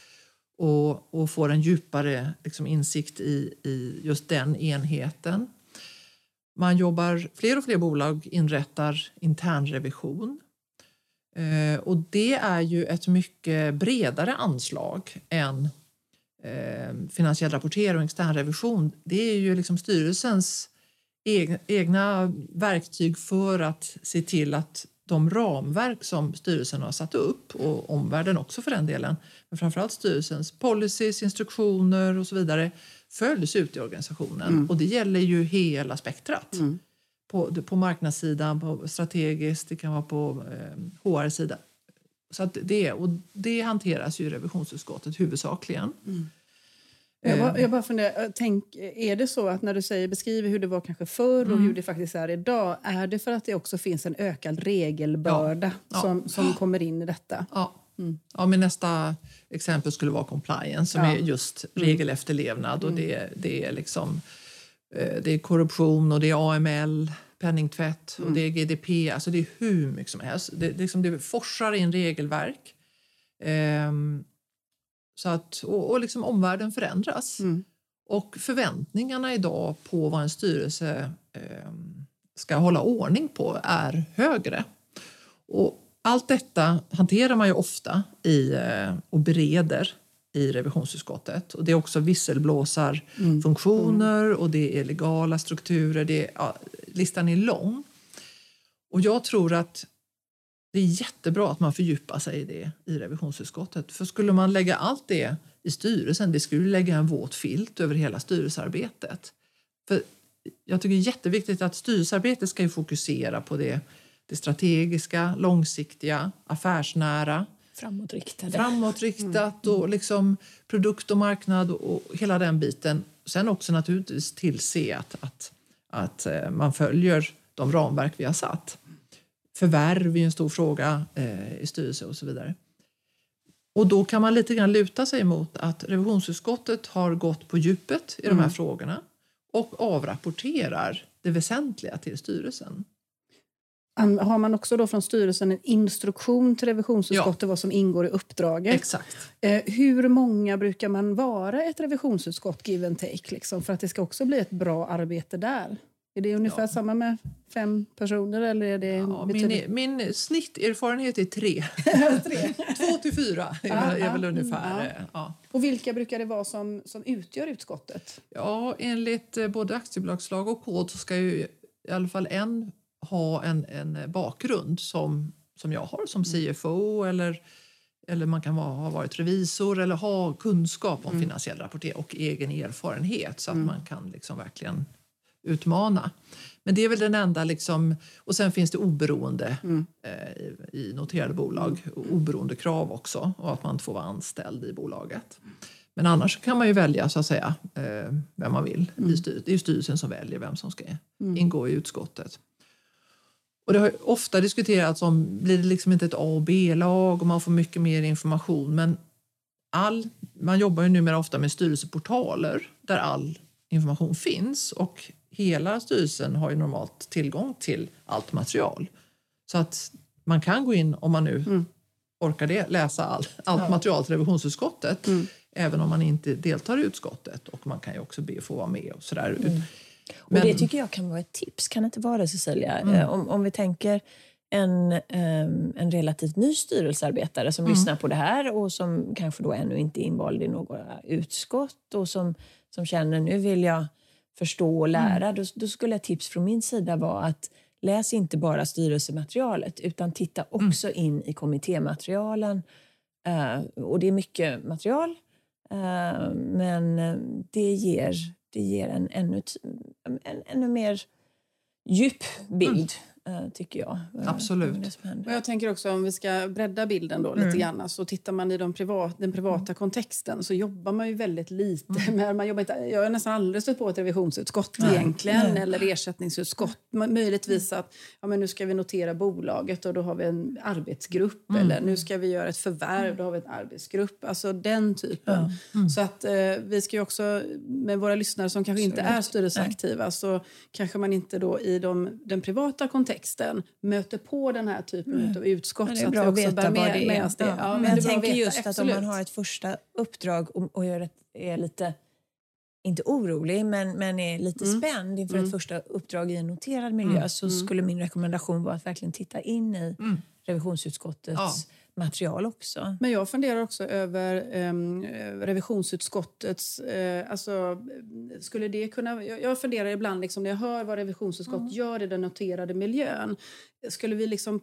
och, och får en djupare liksom, insikt i, i just den enheten. Man jobbar, fler och fler bolag inrättar internrevision. Eh, och det är ju ett mycket bredare anslag än eh, finansiell rapportering och externrevision. Det är ju liksom styrelsens egna, egna verktyg för att se till att de ramverk som styrelsen har satt upp och omvärlden också för den delen, men framförallt styrelsens policies, instruktioner och så vidare följs ut i organisationen. Mm. Och det gäller ju hela spektrat. Mm. På, på marknadssidan, på strategiskt, det kan vara på eh, HR-sidan. Så att det, och det hanteras ju i revisionsutskottet huvudsakligen. Mm. Jag bara, jag bara funderar, tänk, är det så att när du säger beskriver hur det var kanske förr och mm. hur det faktiskt är idag, är det för att det också finns en ökad regelbörda ja. Som, ja. som kommer in i detta? Ja. Mm. Ja, men nästa exempel skulle vara compliance som ja. är just mm. regelefterlevnad och mm. det, det är liksom eh, det är korruption och det är AML, penningtvätt och mm. det är GDP. Alltså det är hur mycket som helst. Det, det, liksom, det forsar in regelverk. Um, så att, och, och liksom omvärlden förändras. Mm. Och förväntningarna idag på vad en styrelse eh, ska hålla ordning på är högre. Och allt detta hanterar man ju ofta i, eh, och bereder i revisionsutskottet. Och det är också visselblåsarfunktioner mm. och det är legala strukturer. Det är, ja, listan är lång. Och jag tror att det är jättebra att man fördjupar sig i det i revisionsutskottet. För skulle man lägga allt det i styrelsen, det skulle lägga en våt filt över hela styrelsearbetet. För jag tycker det är jätteviktigt att styrelsearbetet ska fokusera på det, det strategiska, långsiktiga, affärsnära. Framåtriktade. Framåtriktat mm. och liksom produkt och marknad och hela den biten. Sen också naturligtvis tillse att, att, att eh, man följer de ramverk vi har satt. Förvärv är en stor fråga eh, i styrelse och så vidare. Och då kan man lite grann luta sig mot att revisionsutskottet har gått på djupet i de här Mm. frågorna och avrapporterar det väsentliga till styrelsen. Har man också då från styrelsen en instruktion till revisionsutskottet vad som ingår i uppdraget? Exakt. Eh, hur många brukar man vara ett revisionsutskott, give and take, liksom, för att det ska också bli ett bra arbete där? Är det ungefär Ja. samma med fem personer? Eller är det Ja, betydligt- min, min snitterfarenhet är tre. [laughs] Tre. Två till fyra är, väl, är väl Ja, ungefär. ja. eh, Ja. Och vilka brukar det vara som, som utgör utskottet? Ja, enligt eh, både aktiebolagslag och kod så ska ju i alla fall en ha en, en bakgrund som, som jag har som CFO eller, eller man kan vara, ha varit revisor eller ha kunskap om finansiell rapportering och egen erfarenhet så att man kan liksom verkligen utmana. Men det är väl den enda liksom, och sen finns det oberoende eh, i, i noterade bolag, oberoende krav också och att man inte får vara anställd i bolaget. Men annars kan man ju välja så att säga eh, vem man vill. I styr, det är styrelsen som väljer vem som ska ingå i utskottet. Och det har ofta diskuterats om blir det liksom inte ett A och B-lag och man får mycket mer information. Men all, man jobbar ju numera ofta med styrelseportaler där all information finns och hela styrelsen har ju normalt tillgång till allt material. Så att man kan gå in, om man nu orkar det, läsa all, allt material till revisionsutskottet även om man inte deltar i utskottet. Och man kan ju också be att få vara med och sådär. Och det tycker jag kan vara ett tips, kan det inte vara det Cecilia? Eh, Om, om vi tänker en, ehm, en relativt ny styrelsearbetare som lyssnar på det här och som kanske då ännu inte är invald i några utskott och som, som känner nu vill jag förstå och lära. Då, då skulle ett tips från min sida vara att läs inte bara styrelsematerialet utan titta också in i kommittématerialen. Eh, och det är mycket material eh, men eh, det ger, det ger en ännu, en ännu mer djup bild, eh, tycker jag. eh, Absolut. Och jag tänker också om vi ska bredda bilden då lite grann så tittar man i de privat, den privata kontexten så jobbar man ju väldigt lite med, man jobbar inte, jag har nästan aldrig stött på ett revisionsutskott egentligen eller ersättningsutskott. Möjligtvis att ja, men nu ska vi notera bolaget och då har vi en arbetsgrupp eller nu ska vi göra ett förvärv, då har vi en arbetsgrupp. Alltså den typen. Så att eh, vi ska ju också med våra lyssnare som kanske inte är styrelseaktiva så kanske man inte då i de, den privata kontexten möter på den här typen av utskott. Det så är att bra vi att också veta vad det är. med det. Ja. Men jag att tänker veta, just att om man absolut. har ett första uppdrag och, och gör ett, är lite, inte orolig, men, men är lite Mm. spänd inför ett första uppdrag i en noterad miljö så skulle min rekommendation vara att verkligen titta in i revisionsutskottets Ja. Material också. Men jag funderar också över um, revisionsutskottets... eh, alltså, skulle det kunna, jag, jag funderar ibland liksom, när jag hör vad revisionsutskott gör i den noterade miljön. Skulle vi liksom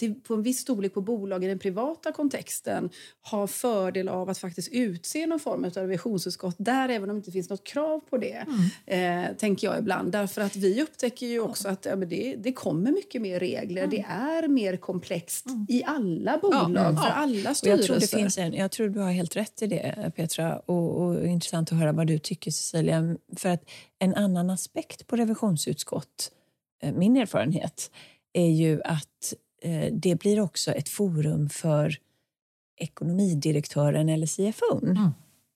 till, på en viss storlek på bolag i den privata kontexten ha fördel av att faktiskt utse någon form av revisionsutskott där, även om det inte finns något krav på det, eh, tänker jag ibland. Därför att vi upptäcker ju också att ja, det, det kommer mycket mer regler. Det är mer komplext i alla bolag, Ja. för Ja. alla styrelser. jag, tror det finns en, jag tror du har helt rätt i det, Petra. Och, och intressant att höra vad du tycker, Cecilia. För att en annan aspekt på revisionsutskott, eh, min erfarenhet, är ju att det blir också ett forum för ekonomidirektören eller CFOn Mm.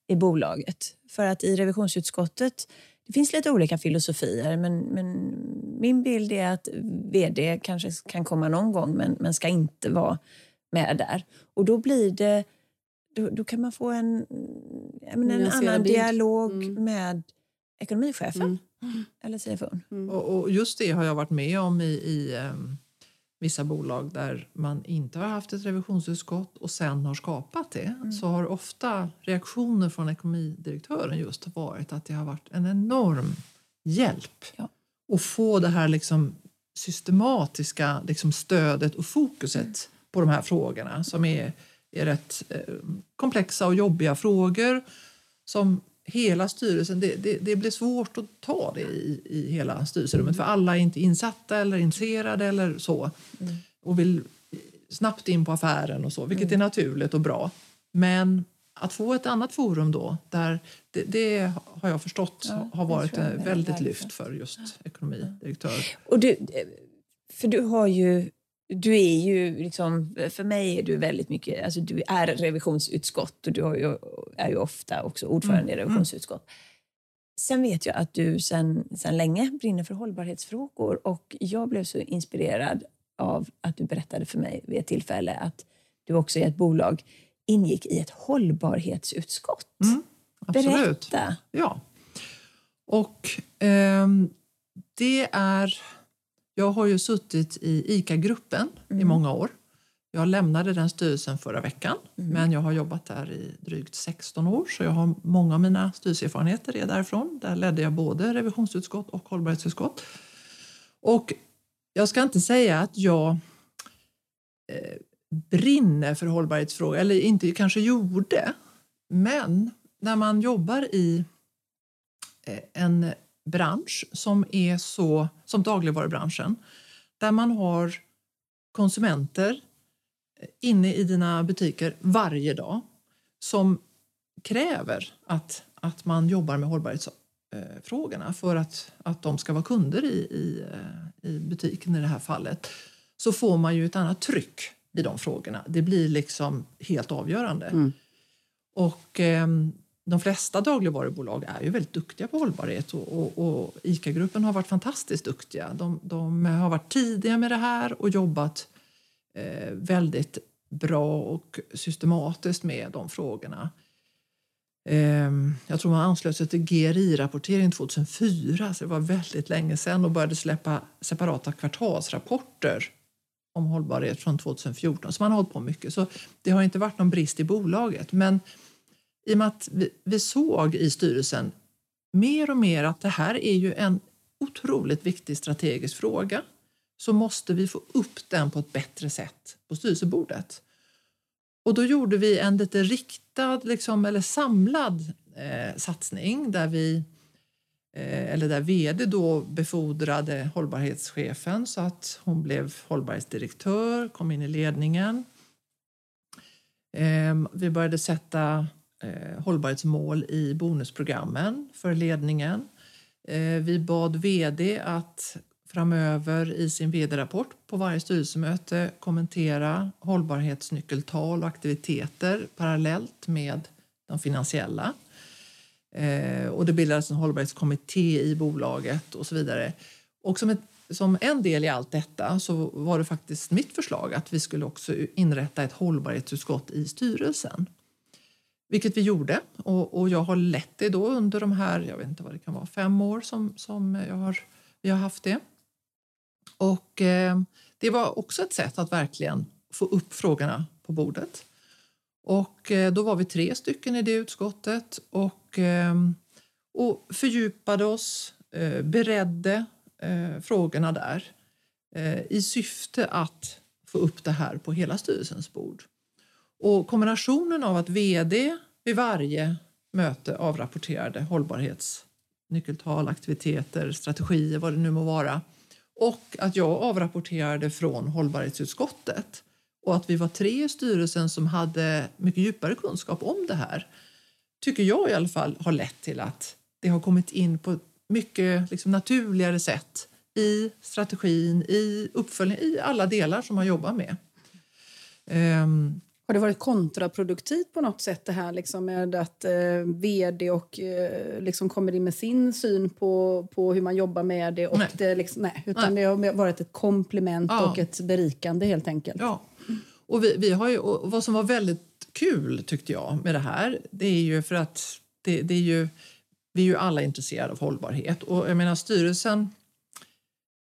i bolaget. För att i revisionsutskottet, det finns lite olika filosofier, men, men min bild är att vd kanske kan komma någon gång, men, men ska inte vara med där. Och då blir det, då, då kan man få en, menar, en annan bild. dialog Mm. med ekonomichefen Mm. eller CFOn. Och, och just det har jag varit med om i, i ehm, vissa bolag där man inte har haft ett revisionsutskott och sen har skapat det. Så har ofta reaktioner från ekonomidirektören just varit att det har varit en enorm hjälp Ja. att få det här liksom systematiska liksom stödet och fokuset på de här frågorna som är, är rätt eh, komplexa och jobbiga frågor som hela styrelsen, det, det, det blir svårt att ta det i, i hela styrelserummet för alla är inte insatta eller intresserade eller så. Och vill snabbt in på affären och så, vilket är naturligt och bra. Men att få ett annat forum då, där det, det har jag förstått Ja, har varit eh, väldigt lyft för just ekonomidirektör. Och du, för du har ju du är ju liksom, för mig är du väldigt mycket, alltså du är revisionsutskott och du ju, är ju ofta också ordförande mm. i mm. revisionsutskott. Sen vet jag att du sen, sen länge brinner för hållbarhetsfrågor och jag blev så inspirerad av att du berättade för mig vid ett tillfälle att du också i ett bolag ingick i ett hållbarhetsutskott. Mm, absolut. Berätta. Ja. Och eh, det är... Jag har ju suttit i ICA-gruppen mm. i många år. Jag lämnade den styrelsen förra veckan, mm. men jag har jobbat där i drygt 16 år så jag har många av mina styrelseerfarenheter är därifrån. Där ledde jag både revisionsutskott och hållbarhetsutskott. Och jag ska inte säga att jag eh, brinner för hållbarhetsfrågor, eller inte kanske gjorde, men när man jobbar i eh, en bransch som är så som dagligvarubranschen där man har konsumenter inne i dina butiker varje dag som kräver att, att man jobbar med hållbarhetsfrågorna för att, att de ska vara kunder i, i, eh, i butiken i det här fallet så får man ju ett annat tryck i de frågorna. Det blir liksom helt avgörande. Mm. Och eh, de flesta dagligvarubolag är ju väldigt duktiga på hållbarhet och, och, och ICA-gruppen har varit fantastiskt duktiga. De, de, har varit tidiga med det här och jobbat eh, väldigt bra och systematiskt med de frågorna. Eh, jag tror man anslöt sig till GRI-rapportering 2004, så det var väldigt länge sedan och började släppa separata kvartalsrapporter om hållbarhet från 2014. Så man har hållit på mycket. Så det har inte varit någon brist i bolaget. Men i och med att vi, vi såg i styrelsen mer och mer att det här är ju en otroligt viktig strategisk fråga så måste vi få upp den på ett bättre sätt på styrelsebordet. Och då gjorde vi en lite riktad liksom, eller samlad eh, satsning där vi eh, eller där vd då befordrade hållbarhetschefen så att hon blev hållbarhetsdirektör, kom in i ledningen. Eh, vi började sätta eh, hållbarhetsmål i bonusprogrammen för ledningen. Eh, vi bad vd att framöver i sin vd-rapport på varje styrelsemöte kommentera hållbarhetsnyckeltal och aktiviteter parallellt med de finansiella. Eh, och det bildades en hållbarhetskommitté i bolaget och så vidare. Och som, ett, som en del i allt detta så var det faktiskt mitt förslag att vi skulle också inrätta ett hållbarhetsutskott i styrelsen. Vilket vi gjorde och, och jag har lett det då under de här, jag vet inte vad det kan vara, fem år som, som jag har, vi har haft det. Och eh, det var också ett sätt att verkligen få upp frågorna på bordet. Och eh, då var vi tre stycken i det utskottet och, eh, och fördjupade oss, eh, beredde eh, frågorna där eh, i syfte att få upp det här på hela styrelsens bord. Och kombinationen av att vd vid varje möte avrapporterade hållbarhetsnyckeltal, aktiviteter, strategier, vad det nu må vara och att jag avrapporterade från hållbarhetsutskottet och att vi var tre i styrelsen som hade mycket djupare kunskap om det här tycker jag i alla fall har lett till att det har kommit in på ett mycket liksom, naturligare sätt i strategin, i uppföljningen, i alla delar som man jobbar med. Um, har det varit kontraproduktivt på något sätt det här liksom med att eh, vd och eh, liksom kommer in med sin syn på, på hur man jobbar med det? Och nej. Det liksom, nej, utan nej. det har varit ett komplement ja. och ett berikande helt enkelt. Ja. Och vi, vi har ju, och vad som var väldigt kul tyckte jag med det här, det är ju för att det, det är ju, vi är ju alla intresserade av hållbarhet och jag menar styrelsen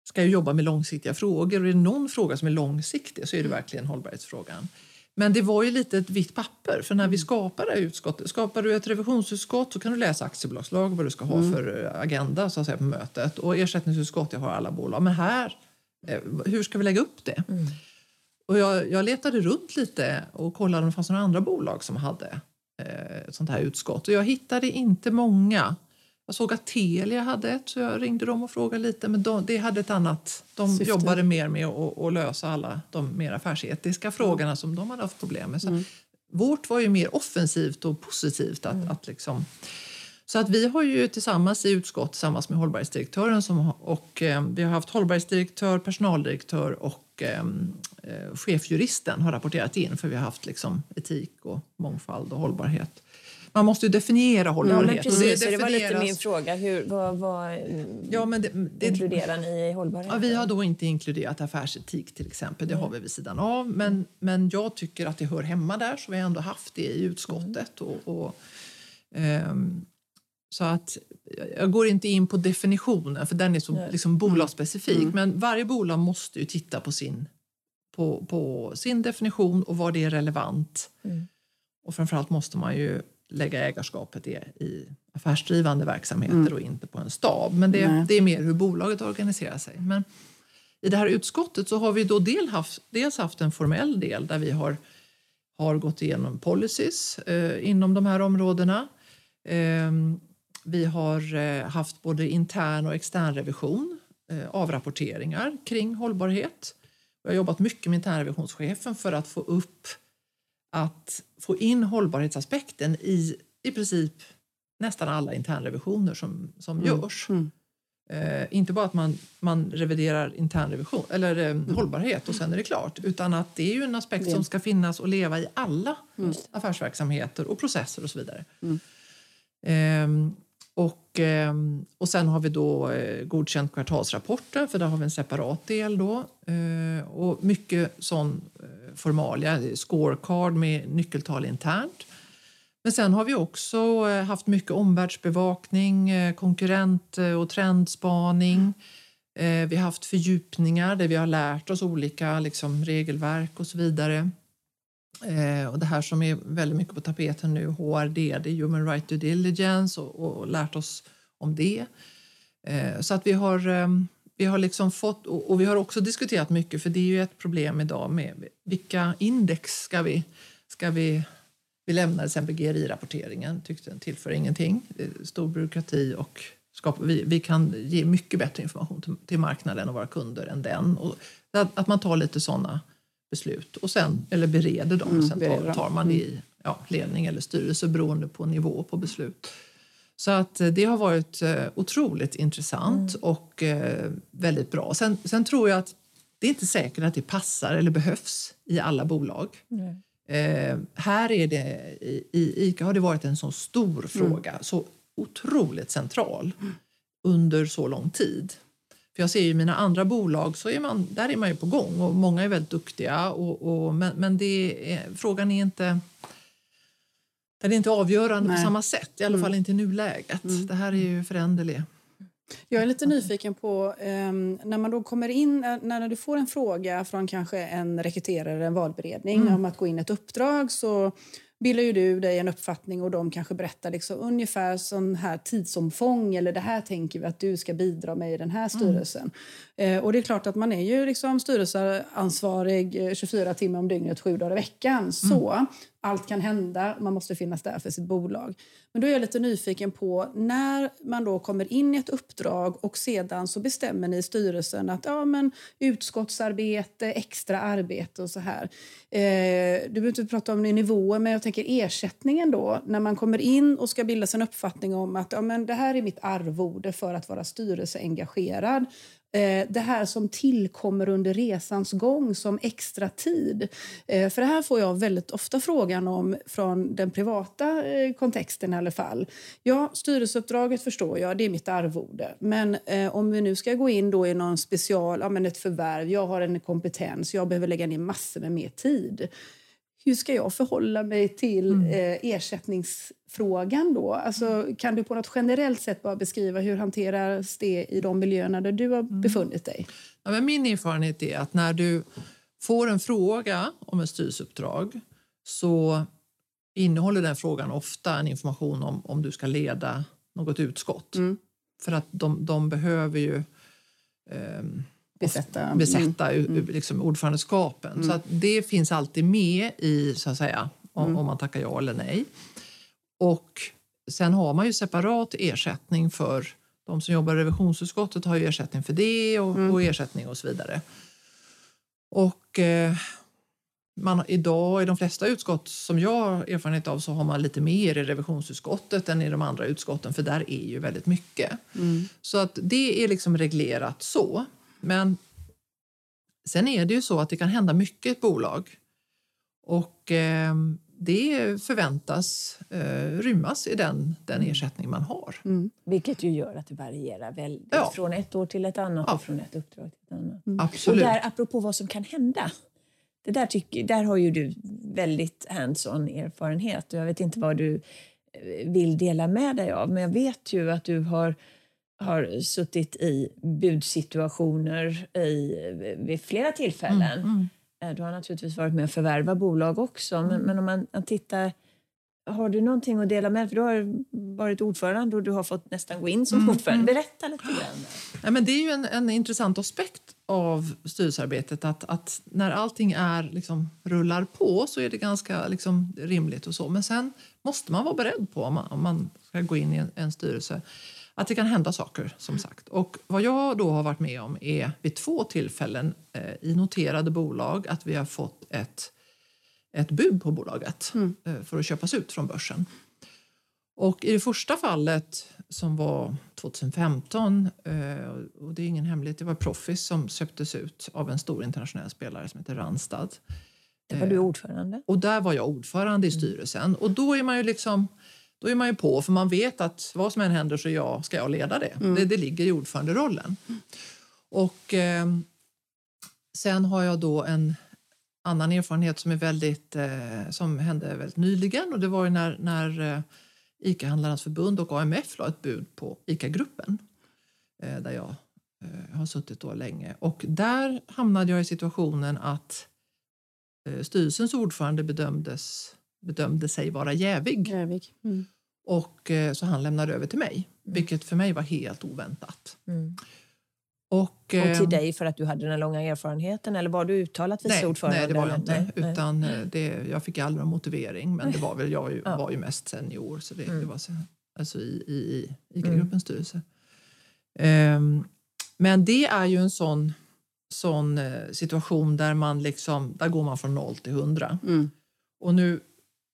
ska ju jobba med långsiktiga frågor och är det någon fråga som är långsiktig så är det verkligen hållbarhetsfrågan. Men det var ju lite ett vitt papper. För när vi mm. skapade utskottet, skapar du ett revisionsutskott så kan du läsa aktiebolagslag vad du ska ha mm. för eh, agenda så att säga, på mötet. Och ersättningsutskott, jag har alla bolag. Men här, eh, hur ska vi lägga upp det? Mm. Och jag, jag letade runt lite och kollade om det fanns några andra bolag som hade eh, sånt här utskott. Och jag hittade inte många. Jag såg att Telia hade ett, så jag ringde dem och frågade lite. Men de, det hade ett annat. De Syfte. jobbade mer med att, att lösa alla de mer affärsetiska frågorna mm. som de hade haft problem med. Så mm. Vårt var ju mer offensivt och positivt. Att, mm. att liksom, så att vi har ju tillsammans i utskott tillsammans med hållbarhetsdirektören som, och eh, vi har haft hållbarhetsdirektör, personaldirektör och eh, eh, chefjuristen har rapporterat in för vi har haft liksom, etik och mångfald och hållbarhet. Man måste ju definiera Ja, hållbarhet. men och precis, det, det var lite definieras- min fråga. Hur, vad vad Ja, men det, det, inkluderar ni i hållbarhet? Ja, vi har då inte inkluderat affärsetik till exempel, det har vi vid sidan av. Men, men jag tycker att det hör hemma där så vi har ändå haft det i utskottet. Och, och, ehm, så att jag går inte in på definitionen för den är så liksom, bolagsspecifik. Men varje bolag måste ju titta på sin, på, på sin definition och var det är relevant. Mm. Och framförallt måste man ju lägga ägarskapet i, i affärsdrivande verksamheter och inte på en stab. Men det, det är mer hur bolaget organiserar sig. Men i det här utskottet så har vi då del haft, dels haft en formell del där vi har, har gått igenom policies eh, inom de här områdena. Eh, vi har eh, haft både intern och extern revision, eh, avrapporteringar kring hållbarhet. Vi har jobbat mycket med internrevisionschefen för att få upp att få in hållbarhetsaspekten i i princip nästan alla internrevisioner som, som görs. Mm. Eh, inte bara att man, man reviderar internrevision eller eh, hållbarhet och sen är det klart utan att det är ju en aspekt som ska finnas och leva i alla affärsverksamheter och processer och så vidare. Ehm, och, ehm, och sen har vi då eh, godkänt kvartalsrapporten, för där har vi en separat del då. Eh, och mycket sån eh, formalia, scorecard med nyckeltal internt. Men sen har vi också haft mycket omvärldsbevakning, konkurrent och trendspaning. Vi har haft fördjupningar där vi har lärt oss olika liksom, regelverk och så vidare. Eh, och det här som är väldigt mycket på tapeten nu, HRD, det är Human Right Due Diligence och, och och lärt oss om det. Eh, så att vi har, eh, vi har liksom fått, och, och vi har också diskuterat mycket, för det är ju ett problem idag med vilka index ska vi, ska vi vi lämnade till exempel GRI-rapporteringen, tyckte den tillför ingenting. Stor byråkrati och skapa, vi, vi kan ge mycket bättre information till, till marknaden och våra kunder än den. Och att, att man tar lite sådana beslut och sen, eller bereder dem. Mm, sen tar, tar man det i ja, ledning eller styrelse beroende på nivå på beslut. Så att eh, det har varit eh, otroligt intressant och eh, väldigt bra. Sen, sen tror jag att det är inte säkert att det passar eller behövs i alla bolag. Nej. Eh, här är det, i, i ICA har det varit en så stor fråga, så otroligt central under så lång tid. För jag ser ju i mina andra bolag så är man, där är man ju på gång och många är väldigt duktiga. Och, och, men men det är, frågan är inte, den är inte avgörande Nej. på samma sätt, i alla fall inte i nuläget. Det här är ju föränderligt. Jag är lite nyfiken på ehm, när man då kommer in, eh, när du får en fråga från kanske en rekryterare, en valberedning om att gå in ett uppdrag så bildar ju du dig en uppfattning och de kanske berättar liksom ungefär sån här tidsomfång eller det här tänker vi att du ska bidra med i den här styrelsen. Eh, och det är klart att man är ju liksom styrelseansvarig eh, 24 timmar om dygnet, sju dagar i veckan. Så allt kan hända, man måste finnas där för sitt bolag. Men då är jag lite nyfiken på när man då kommer in i ett uppdrag och sedan så bestämmer ni i styrelsen att ja, men utskottsarbete, extra arbete och så här. Eh, du behöver inte prata om nivåer, men jag tänker ersättningen då. När man kommer in och ska bilda sig en uppfattning om att ja, men det här är mitt arvode för att vara styrelseengagerad. Eh, det här som tillkommer under resans gång som extra tid. Eh, för det här får jag väldigt ofta frågan om från den privata eh, kontexten i alla fall. Ja, styrelseuppdraget förstår jag, det är mitt arvode. Men om vi nu ska gå in då i någon special, ja, men ett förvärv, jag har en kompetens, jag behöver lägga ner massor med mer tid. Hur ska jag förhålla mig till eh, ersättningsfrågan då? Alltså, kan du på något generellt sätt bara beskriva hur hanteras det i de miljöerna där du har befunnit dig? Ja, men min erfarenhet är att när du får en fråga om ett styrelseuppdrag så innehåller den frågan ofta en information om om du ska leda något utskott. Mm. För att de, de behöver ju ehm, Besätta. besätta Mm. liksom ordförandeskapen. Så att det finns alltid med i, så att säga, om, Mm. om man tackar ja eller nej. Och sen har man ju separat ersättning för de som jobbar i revisionsutskottet har ju ersättning för det och, Mm. och ersättning och så vidare. Och eh, man, idag i de flesta utskott som jag har erfarenhet av så har man lite mer i revisionsutskottet än i de andra utskotten för där är ju väldigt mycket. Mm. Så att det är liksom reglerat så. Men sen är det ju så att det kan hända mycket i ett bolag och eh, det förväntas eh, rymmas i den, den ersättning man har. Mm. Vilket ju gör att det varierar väldigt Ja. från ett år till ett annat Ja. och från ett uppdrag till ett annat. Och Absolut. där, apropå vad som kan hända. Det där, tycker, där har ju du väldigt hands-on erfarenhet. Och jag vet inte vad du eh, vill dela med dig av, men jag vet ju att du har, har suttit i budsituationer i, vid flera tillfällen. Mm. Eh, Du har naturligtvis varit med och förvärva bolag också, Mm. men, men om man, man tittar har du någonting att dela med? För du har varit ordförande och du har fått nästan gå in som Mm, ordförande. Berätta lite grann. Ja, men det är ju en, en intressant aspekt av styrelsearbetet att, att när allting är, liksom, rullar på så är det ganska liksom, rimligt och så. Men sen måste man vara beredd på om man, om man ska gå in i en, en styrelse att det kan hända saker som sagt. Och vad jag då har varit med om är vid två tillfällen eh, i noterade bolag att vi har fått ett, ett bud på bolaget eh, för att köpas ut från börsen. Och i det första fallet som var 2015, eh, och det är ingen hemlighet, det var Proffice som köptes ut av en stor internationell spelare som heter Randstad. Där var du ordförande. Och där var jag ordförande i styrelsen. Och då är man ju liksom då är man ju på, för man vet att vad som än händer så jag, ska jag leda det. Det, det ligger i ordföranderollen. Och eh, sen har jag då en annan erfarenhet som är väldigt, eh, som hände väldigt nyligen och det var ju när, när eh, ICA-handlarnas förbund och AMF la ett bud på ICA-gruppen eh, där jag eh, har suttit då länge. Och där hamnade jag i situationen att eh, styrelsens ordförande bedömdes, bedömde sig vara jävig Jävig. Mm. och eh, så han lämnade över till mig, vilket för mig var helt oväntat. Mm. Och, Och till eh, dig för att du hade den långa erfarenheten eller var du uttalat vice Nej, ordförande? nej, det var jag inte. Nej, nej. utan eh, det, jag fick aldrig någon motivering, men det var väl, jag var ju, Ja. var ju mest senior så det, Mm. det var så, alltså i, i, i ICA-gruppens styrelse. Ehm, men det är ju en sån, sån eh, situation där man liksom, där går man från noll till hundra. Mm. Och nu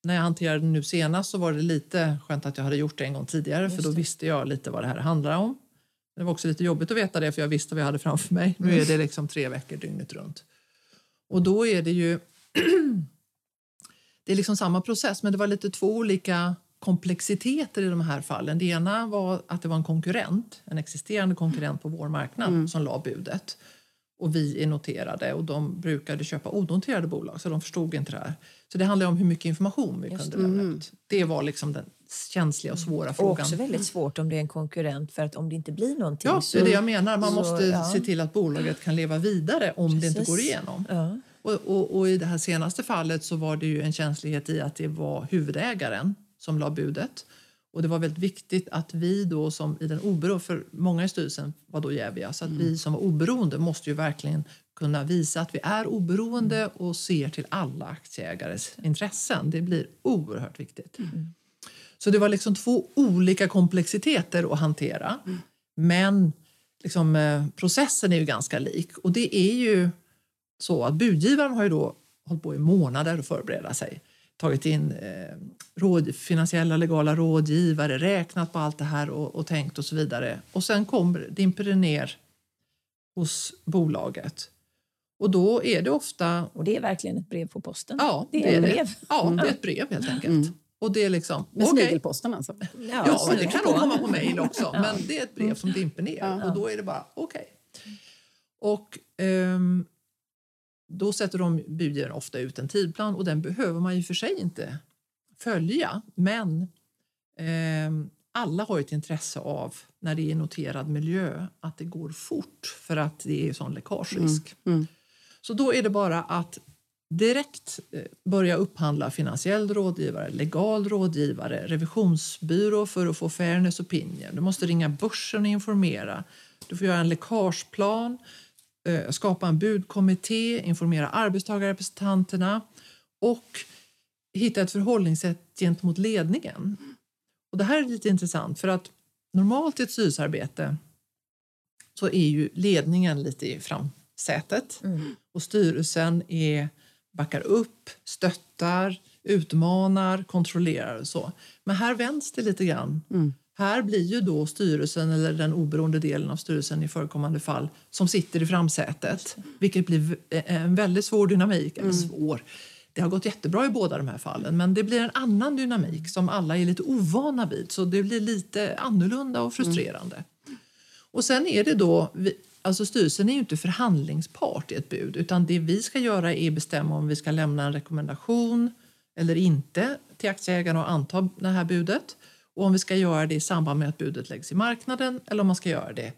när jag hanterade det nu senast så var det lite skönt att jag hade gjort det en gång tidigare för Just då det. visste jag lite vad det här handlar om. Det var också lite jobbigt att veta det för jag visste vad jag hade framför mig. Nu är det liksom tre veckor dygnet runt. Och då är det ju [clears throat] det är liksom samma process men det var lite två olika komplexiteter i de här fallen. Det ena var att det var en konkurrent, en existerande konkurrent på vår marknad som la budet. Och vi är noterade och de brukade köpa onoterade bolag så de förstod inte det här. Så det handlar om hur mycket information vi kunde lämna ut. Det var liksom den känsliga och svåra Och frågan. också väldigt svårt om det är en konkurrent för att om det inte blir någonting Ja, så... det är det jag menar. Man så, måste ja. se till att bolaget kan leva vidare om det inte Precis. går igenom. Ja. Och, och, och I det här senaste fallet så var det ju en känslighet i att det var huvudägaren som la budet. Och det var väldigt viktigt att vi då som i den oberoende, för många i styrelsen var då jäviga, så att vi som var oberoende måste ju verkligen kunna visa att vi är oberoende och ser till alla aktieägares intressen. Det blir oerhört viktigt. Så det var liksom två olika komplexiteter att hantera. Men liksom, eh, processen är ju ganska lik. Och det är ju så att budgivaren har ju då hållit på i månader att förbereda sig. Tagit in eh, råd, finansiella legala rådgivare, räknat på allt det här och, och tänkt och så vidare. Och sen kommer dimper det ner hos bolaget. Och då är det ofta... Och det är verkligen ett brev på posten. Ja, det är ett det. brev. Ja, det är ett brev helt enkelt. Och det är liksom... Med okej. snigelposten alltså. Ja, men det kan nog komma på mejl också. Men det är ett brev som dimper ner och då är det bara okej. Och ehm, då sätter de budgivaren ofta ut en tidplan och den behöver man ju för sig inte följa. Men ehm, alla har ett intresse av när det är noterad miljö att det går fort för att det är sån läckagerisk. Mm. Så då är det bara att direkt eh, börja upphandla finansiell rådgivare, legal rådgivare, revisionsbyrå för att få fairness opinion. Du måste ringa börsen och informera. Du får göra en läckageplan, eh, skapa en budkommitté, informera arbetstagarrepresentanterna och hitta ett förhållningssätt gentemot ledningen. Och det här är lite intressant för att normalt i ett styrelsearbete så är ju ledningen lite i framsätet och styrelsen är, backar upp, stöttar, utmanar, kontrollerar och så. Men här vänds det lite grann. Här blir ju då styrelsen eller den oberoende delen av styrelsen i förekommande fall som sitter i framsätet, vilket blir en väldigt svår dynamik. Eller svår. Det har gått jättebra i båda de här fallen, men det blir en annan dynamik som alla är lite ovana vid, så det blir lite annorlunda och frustrerande. Och sen är det då, alltså styrelsen är ju inte förhandlingspart i ett bud utan det vi ska göra är bestämma om vi ska lämna en rekommendation eller inte till aktieägarna och anta det här budet och om vi ska göra det i samband med att budet läggs i marknaden eller om man ska göra det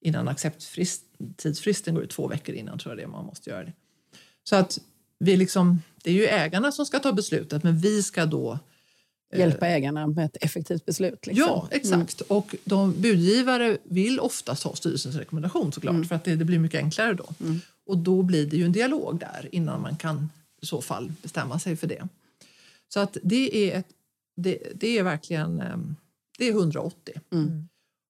innan accepttidsfristen går ut två veckor innan tror jag det är man måste göra det. Så att vi liksom, det är ju ägarna som ska ta beslutet men vi ska då Hjälpa ägarna med ett effektivt beslut. Liksom. Ja, exakt. Och de budgivare vill oftast ha styrelsens rekommendation såklart för att det, det blir mycket enklare då. Och då blir det ju en dialog där innan man kan i så fall bestämma sig för det. Så att det är, ett, det, det är verkligen ehm, det är 180.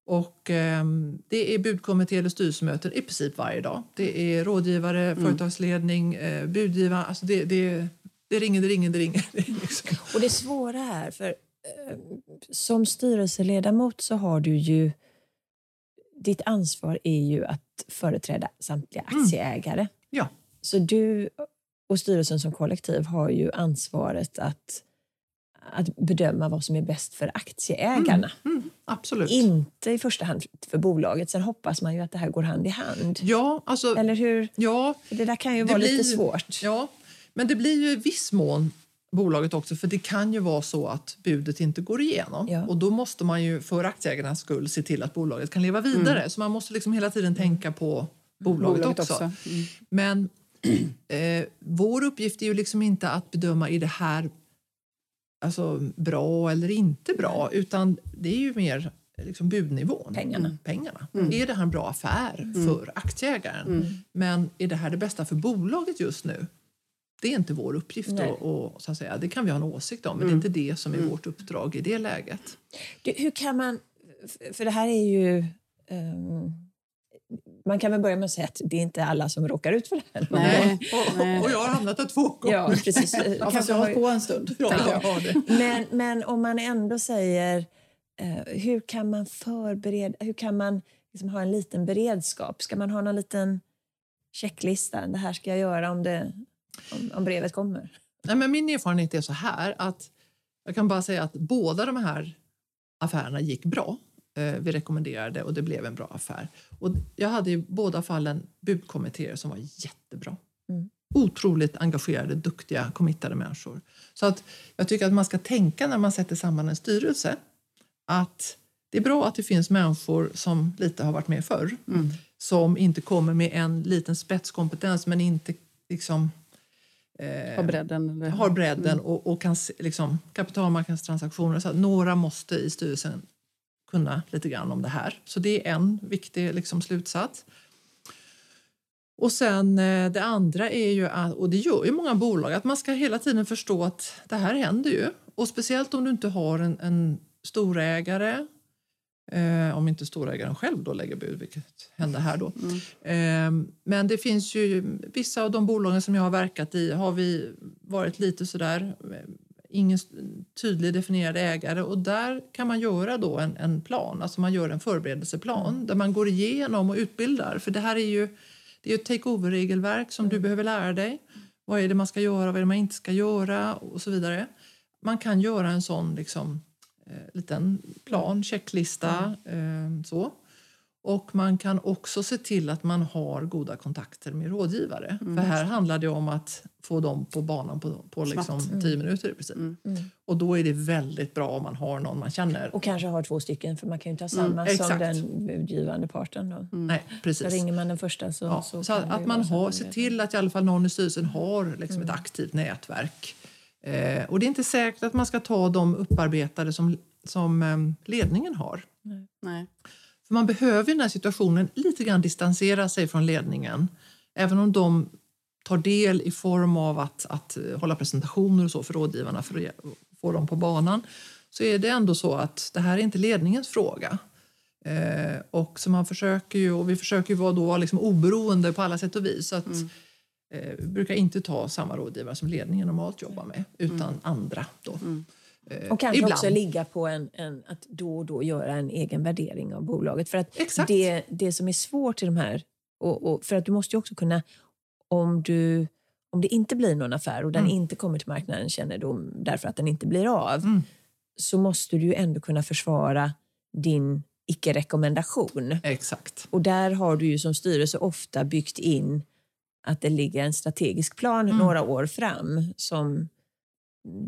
Och ehm, det är budkommitté eller styrelsemöten i princip varje dag. Det är rådgivare, företagsledning, eh, budgivare. Alltså det, det, det ringer, det ringer, det ringer. [laughs] Det är liksom. Och det svåra här, för eh, som styrelseledamot så har du ju... Ditt ansvar är ju att företräda samtliga aktieägare. Ja. Så du och styrelsen som kollektiv har ju ansvaret att, att bedöma vad som är bäst för aktieägarna. Mm, absolut. Inte i första hand för bolaget. Sen hoppas man ju att det här går hand i hand. Ja, alltså, Eller hur? ja, Det där kan ju vara lite blir- svårt. Ja, men det blir ju i viss mån bolaget också för det kan ju vara så att budet inte går igenom Ja. och då måste man ju för aktieägarnas skull se till att bolaget kan leva vidare. Så man måste liksom hela tiden tänka på bolaget, Bolaget också. också. Mm. Men [clears throat] eh, vår uppgift är ju liksom inte att bedöma är det här alltså, bra eller inte bra utan det är ju mer liksom budnivån. Pengarna. Mm, pengarna. Är det här en bra affär för aktieägaren? Men är det här det bästa för bolaget just nu? Det är inte vår uppgift. Och, och, så att säga. Det kan vi ha en åsikt om, men det är inte det som är vårt uppdrag i det läget. Du, hur kan man... För det här är ju... ehm, man kan väl börja med att säga att det är inte alla som råkar ut för det här. Nej. Och, och jag har hamnat där två gånger. Ja, precis. Ja, fast Kanske jag har på en stund. Ja, jag jag. har det. men, men om man ändå säger... eh, hur kan man förbereda... Hur kan man liksom ha en liten beredskap? Ska man ha någon liten checklista? Det här ska jag göra om, det, om, om brevet kommer. Nej, men min erfarenhet är så här att jag kan bara säga att båda de här affärerna gick bra. Eh, vi rekommenderade och det blev en bra affär. Och jag hade i båda fallen budkommittéer som var jättebra. Mm. Otroligt engagerade, duktiga, committade människor. Så att jag tycker att man ska tänka när man sätter samman en styrelse att det är bra att det finns människor som lite har varit med förr Mm. som inte kommer med en liten spetskompetens men inte liksom eh, Har bredden. Eller? har bredden och, och kan liksom, kapitalmarknadstransaktioner. Så att några måste i styrelsen kunna lite grann om det här. Så det är en viktig liksom, slutsats. Och sen eh, det andra är ju, att, och det gör ju många bolag, att man ska hela tiden förstå att det här händer ju. Och speciellt om du inte har en, en storägare, eh, om inte storägaren själv då lägger bud, vilket händer här då. Eh, men det finns ju vissa av de bolagen som jag har verkat i har vi varit lite sådär ingen tydlig definierad ägare och där kan man göra då en, en plan, alltså man gör en förberedelseplan där man går igenom och utbildar. För det här är ju det är ett take-over-regelverk som du behöver lära dig. Vad är det man ska göra, vad är det man inte ska göra och så vidare. Man kan göra en sån liksom, eh, liten plan, checklista. Eh, så. Och man kan också se till att man har goda kontakter med rådgivare. För här handlar det om att få dem på banan på, på liksom Snabbt. tio minuter i princip. Och då är det väldigt bra om man har någon man känner. Och kanske ha två stycken, för man kan ju inte ha samma som den budgivande parten. Då. Nej, Så precis. ringer man den första så, Ja, så, så att ju man så har, ser till att i alla fall någon i styrelsen har liksom ett aktivt nätverk. Eh, och det är inte säkert att man ska ta de upparbetade som, som eh, ledningen har. Nej. För man behöver i den här situationen lite grann distansera sig från ledningen. Även om de tar del i form av att, att hålla presentationer och så för rådgivarna för att få dem på banan så är det ändå så att det här är inte ledningens fråga. Eh, och så man försöker ju, och vi försöker ju vara då liksom oberoende på alla sätt och vis. Så att, eh, vi brukar inte ta samma rådgivare som ledningen normalt jobbar med utan andra. Då. Eh, Och kanske ibland. också ligga på en, en, att då och då göra en egen värdering av bolaget. För att Exakt. det, det som är svårt i de här, och, och för att du måste ju också kunna, om, du, om det inte blir någon affär och den Mm. inte kommer till marknaden kännedom därför att den inte blir av, Mm. så måste du ju ändå kunna försvara din icke-rekommendation. Exakt. Och där har du ju som styrelse ofta byggt in att det ligger en strategisk plan Mm. några år fram som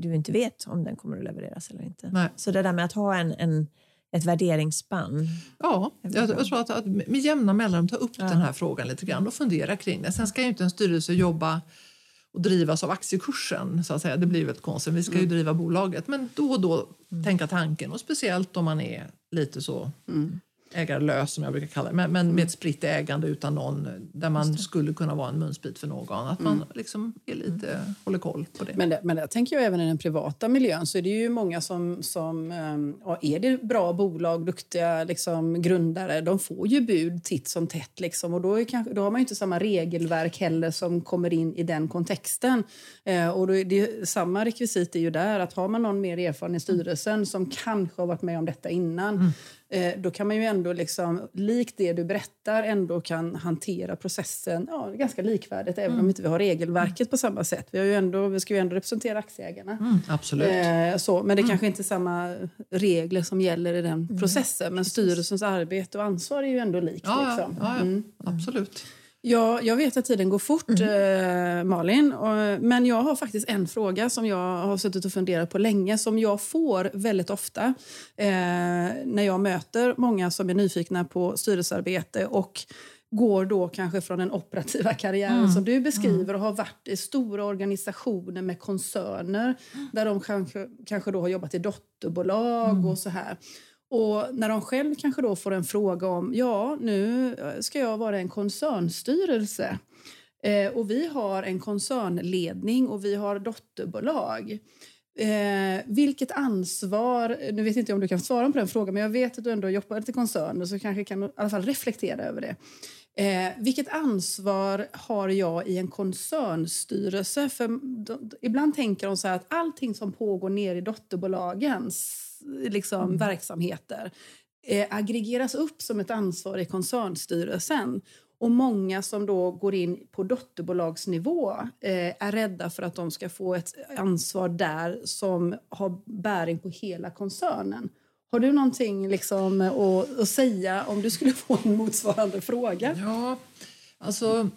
du inte vet om den kommer att levereras eller inte. Nej. Så det där med att ha en, en, ett värderingsspann. Ja, Jag jag, tror att, att med jämna mellanrum ta upp Ja. den här frågan lite grann och fundera kring det. Sen ska ju inte en styrelse jobba och drivas av aktiekursen. Så att säga. Det blir väldigt konstigt. Vi ska ju driva bolaget. Men då och då tänka tanken. Och speciellt om man är lite så ägarlös som jag brukar kalla det. Men, men med ett spritt ägande utan någon där man skulle kunna vara en munsbit för någon. Att man liksom är lite, håller koll på det. Men det, men det tänker jag även i den privata miljön så är det ju många som, som ehm, ja, är det bra bolag, duktiga liksom, grundare, de får ju bud titt som tätt liksom, och då, kanske, då har man inte samma regelverk heller som kommer in i den kontexten. Eh, och då är det, samma rekvisit är ju där, att har man någon mer erfaren i styrelsen som kanske har varit med om detta innan, eh, då kan man ju ändå, liksom, likt det du berättar, ändå kan hantera processen ja, ganska likvärdigt, även om inte vi har regelverket på samma sätt. Vi, har ju ändå, vi ska ju ändå representera aktieägarna. Mm, absolut. Eh, så, men det kanske inte är samma regler som gäller i den processen. Men styrelsens arbete och ansvar är ju ändå likt. Ja, ja, liksom. ja, ja, Mm. absolut. Ja, jag vet att tiden går fort, eh, Malin. Och, men jag har faktiskt en fråga som jag har suttit och funderat på länge, som jag får väldigt ofta eh, när jag möter många som är nyfikna på styrelsearbete och går då kanske från den operativa karriären som du beskriver och har varit i stora organisationer med koncerner där de kanske, kanske då har jobbat i dotterbolag och så här. Och när de själv kanske då får en fråga om ja, nu eh, ska jag vara en koncernstyrelse eh, och vi har en koncernledning och vi har dotterbolag. Eh, vilket ansvar, nu vet inte jag om du kan svara på den frågan, men jag vet att du ändå jobbar till koncerner så kanske kan i alla fall reflektera över det. Eh, vilket ansvar har jag i en koncernstyrelse? För de, ibland tänker de så här att allting som pågår ner i dotterbolagens liksom, verksamheter eh, aggregeras upp som ett ansvar i koncernstyrelsen. Och många som då går in på dotterbolagsnivå eh, är rädda för att de ska få ett ansvar där som har bäring på hela koncernen. Har du någonting liksom att, att säga om du skulle [laughs] få en motsvarande fråga? Ja, alltså...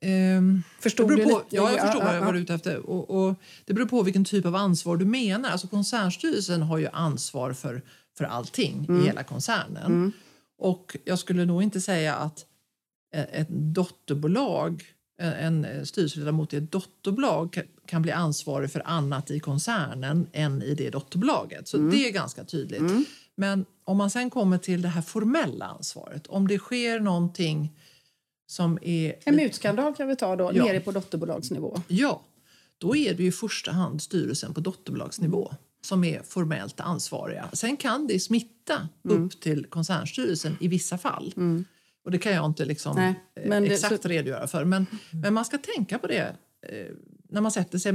ehm, Förstod det beror du på, lite? Ja, jag förstår Ja, vad ja, jag var ute efter. Och, och det beror på vilken typ av ansvar du menar. Alltså koncernstyrelsen har ju ansvar för, för allting Mm. i hela koncernen. Och jag skulle nog inte säga att ett dotterbolag, en styrelseledamot i ett dotterbolag kan- kan bli ansvarig för annat i koncernen än i det dotterbolaget. Så Mm. det är ganska tydligt. Men om man sen kommer till det här formella ansvaret, om det sker någonting som är... En mutskandal kan vi ta då, Ja. nere på dotterbolagsnivå. Ja, då är det ju i första hand styrelsen på dotterbolagsnivå som är formellt ansvariga. Sen kan det smitta Mm. upp till koncernstyrelsen i vissa fall. Och det kan jag inte liksom, Nej, eh, det- exakt så- redogöra för. Men, men man ska tänka på det eh, när man sätter sig,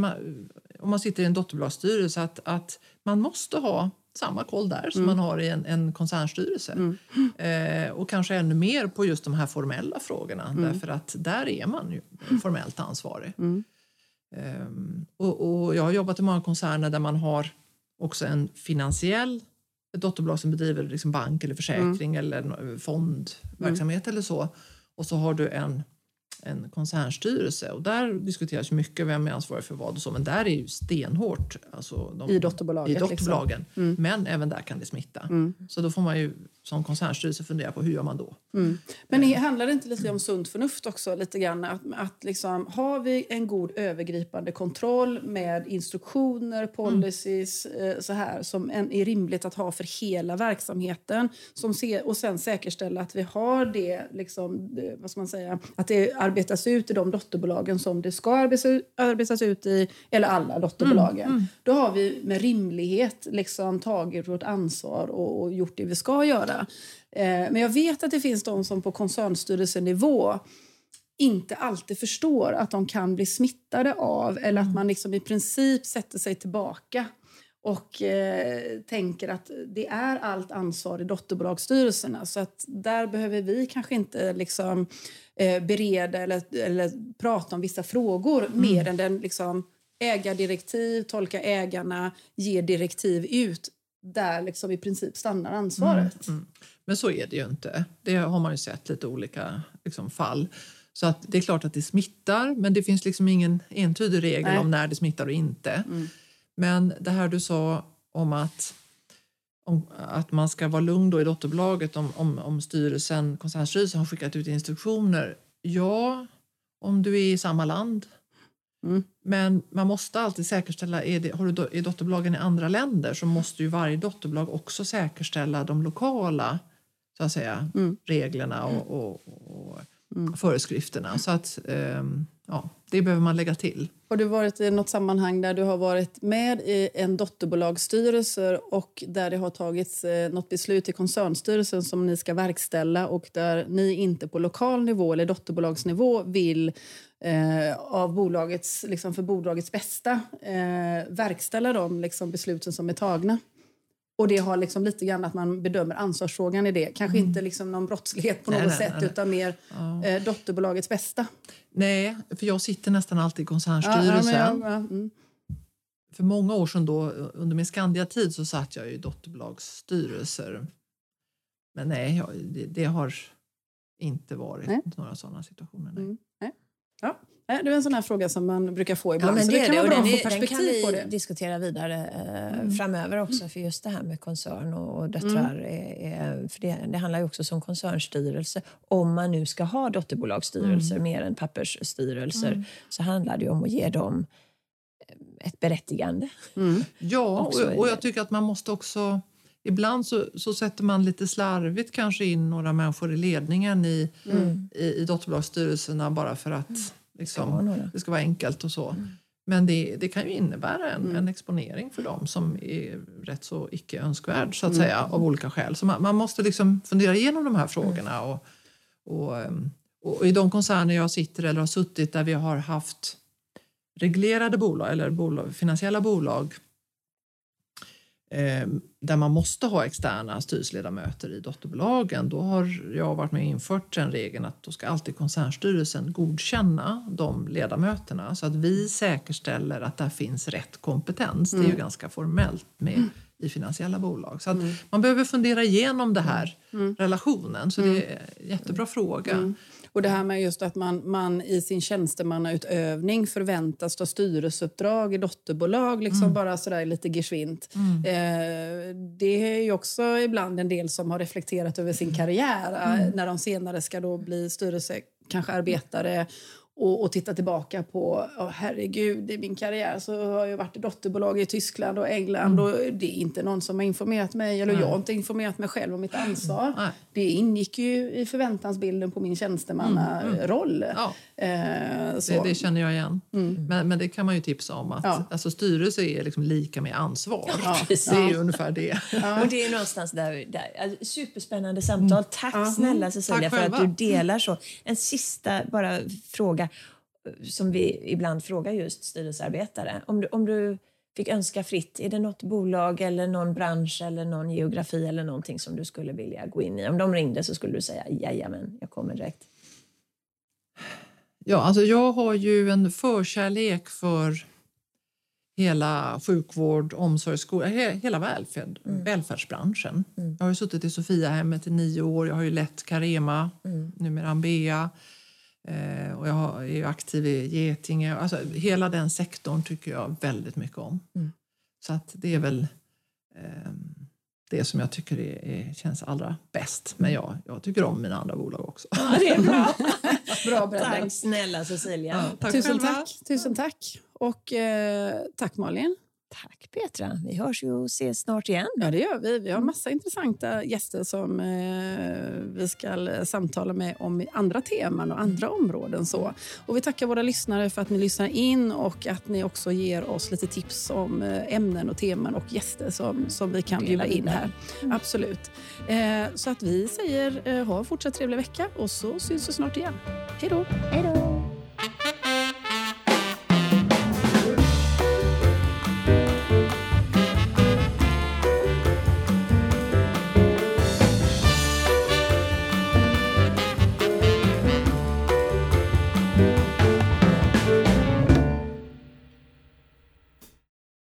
om man sitter i en dotterbolagsstyrelse, att, att man måste ha samma koll där som man har i en, en koncernstyrelse. Eh, och kanske ännu mer på just de här formella frågorna därför att där är man ju formellt ansvarig. Ehm, och, och jag har jobbat i många koncerner där man har också en finansiell ett dotterbolag som bedriver liksom bank eller försäkring eller en fondverksamhet eller så. Och så har du en, en koncernstyrelse och där diskuteras mycket vem är ansvarig för vad och så men där är ju stenhårt alltså de, I dotterbolaget, i liksom. dotterbolagen. Men även där kan det smitta. Så då får man ju som koncernstyrelse fundera på hur gör man då? Men det handlar det inte lite om sunt förnuft också? Lite grann? Att, att liksom, har vi en god övergripande kontroll med instruktioner, policies eh, så här, som en, är rimligt att ha för hela verksamheten som se, och sen säkerställa att vi har det, liksom, vad ska man säga, att det arbetas ut i de dotterbolagen som det ska arbetas, ut- arbetas ut i, eller alla dotterbolagen. Då har vi med rimlighet liksom tagit vårt ansvar och, och gjort det vi ska göra. Eh, men jag vet att det finns de som på koncernstyrelsenivå inte alltid förstår att de kan bli smittade av eller att man liksom i princip sätter sig tillbaka och eh, tänker att det är allt ansvar i dotterbolagsstyrelserna. Så att där behöver vi kanske inte liksom, eh, bereda eller, eller prata om vissa frågor mm. mer än den liksom, ägardirektiv, tolka ägarna, ge direktiv ut. Där liksom i princip stannar ansvaret. Mm, mm. Men så är det ju inte. Det har man ju sett lite olika liksom, fall. Så att det är klart att det smittar, men det finns liksom ingen entydig regel Nej. om när det smittar och inte. Mm. Men det här du sa om att, om, att man ska vara lugn då i dotterbolaget om, om, om styrelsen, koncernstyrelsen har skickat ut instruktioner. Ja, om du är i samma land. Mm. Men man måste alltid säkerställa, är, det, har du do, är dotterbolagen i andra länder så måste ju varje dotterbolag också säkerställa de lokala så att säga, mm. reglerna och, och, och mm. föreskrifterna. Så att, um, ja, det behöver man lägga till. Har du varit i något sammanhang där du har varit med i en dotterbolagsstyrelse och där det har tagits eh, något beslut i koncernstyrelsen som ni ska verkställa och där ni inte på lokal nivå eller dotterbolagsnivå vill eh, av bolagets, liksom för bolagets bästa eh, verkställa de liksom, besluten som är tagna? Och det har liksom lite grann att man bedömer ansvarsfrågan i det. Kanske mm. inte liksom någon brottslighet på något nej, sätt nej, nej. utan mer ja. eh, dotterbolagets bästa. Nej, för jag sitter nästan alltid i koncernstyrelsen. Ja, ja, mm. För många år sedan då, under min Skandia-tid så satt jag i dotterbolagsstyrelser. Men nej, det, det har inte varit några sådana situationer. Nej. Mm. Ja. Det är en sån här fråga som man brukar få ibland. Ja, men det, det kan vara bra att få perspektiv den kan vi på det. diskutera vidare eh, mm. framöver också. För just det här med koncern och döttrar. Mm. Är, för det, det, handlar ju också som koncernstyrelse. Om man nu ska ha dotterbolagsstyrelser mm. mer än pappersstyrelser mm. så handlar det om att ge dem eh, ett berättigande. Mm. Ja, [laughs] och, och jag tycker att man måste också... Ibland så, så, sätter man lite slarvigt kanske in några människor i ledningen i, mm. i, i dotterbolagsstyrelserna bara för att Liksom, det ska vara enkelt och så. Mm. Men det, det, kan ju innebära en, mm. en, exponering för dem som är rätt så icke önskvärd så att mm. säga, av olika skäl. Så man, man, måste liksom fundera igenom de här frågorna. Mm. Och, och, ehm, och, I de koncerner jag sitter eller har suttit där vi har haft reglerade bolag eller bolag, finansiella bolag där man måste ha externa styrelseledamöter i dotterbolagen, då har jag varit med och infört den regeln att då ska alltid koncernstyrelsen godkänna de ledamöterna så att vi säkerställer att där finns rätt kompetens. Mm. Det är ju mm. ganska formellt med mm. i finansiella bolag. Så mm. man behöver fundera igenom det här mm. relationen. Så det är en jättebra fråga. Och det här med just att man, man i sin tjänstemannautövning förväntas ta styrelseuppdrag i dotterbolag, liksom mm. bara sådär lite geschwint. Mm. Eh, det är ju också ibland en del som har reflekterat över sin karriär mm. Eh, när de senare ska då bli styrelse kanske arbetare och, och titta tillbaka på, oh, herregud, i min karriär så har jag varit i dotterbolag i Tyskland och England mm. och det är inte någon som har informerat mig eller Nej. jag har inte informerat mig själv om mitt ansvar. Nej. Det ingick ju i förväntansbilden på min tjänstemannaroll. Mm. Mm. Ja. Eh, det, det, känner jag igen. Mm. Men, men det kan man ju tipsa om att ja. alltså, styrelse är liksom lika med ansvar. Ja, [laughs] det är ju ungefär det. Och det är någonstans där, där alltså, superspännande samtal. Mm. Tack snälla Cecilia Tack för att du delar så. En sista bara fråga som vi ibland frågar just styrelsearbetare. Om du, om du fick önska fritt, är det något bolag eller någon bransch eller någon geografi eller någonting som du skulle vilja gå in i? Om de ringde så skulle du säga jajamän, jag kommer direkt. Ja, alltså jag har ju en förkärlek för hela sjukvård, omsorg, skola, hela välfärd, mm. välfärdsbranschen. Mm. Jag har suttit i Sofiahemmet i nio år, jag har ju lett Carema, mm. numera Ambea. Eh, och jag är ju aktiv i Getinge. Alltså, hela den sektorn tycker jag väldigt mycket om. Mm. Så att det är väl eh, det som jag tycker är, är, känns allra bäst. Men jag, jag tycker om mina andra bolag också. Ja, det är bra. [laughs] bra tack snälla Cecilia. Ja, tack Tusen tack. Tusen tack. Och eh, tack Malin. Tack Petra. Vi hörs ju och ses snart igen. Ja, det gör vi. Vi har massa intressanta gäster som eh, vi ska samtala med om andra teman och andra områden. Så. Och vi tackar våra lyssnare för att ni lyssnar in och att ni också ger oss lite tips om eh, ämnen och teman och gäster som, som vi kan bjuda in här. Mm. Absolut. Eh, så att vi säger eh, ha en fortsatt trevlig vecka och så syns vi snart igen. Hej då! Hej då!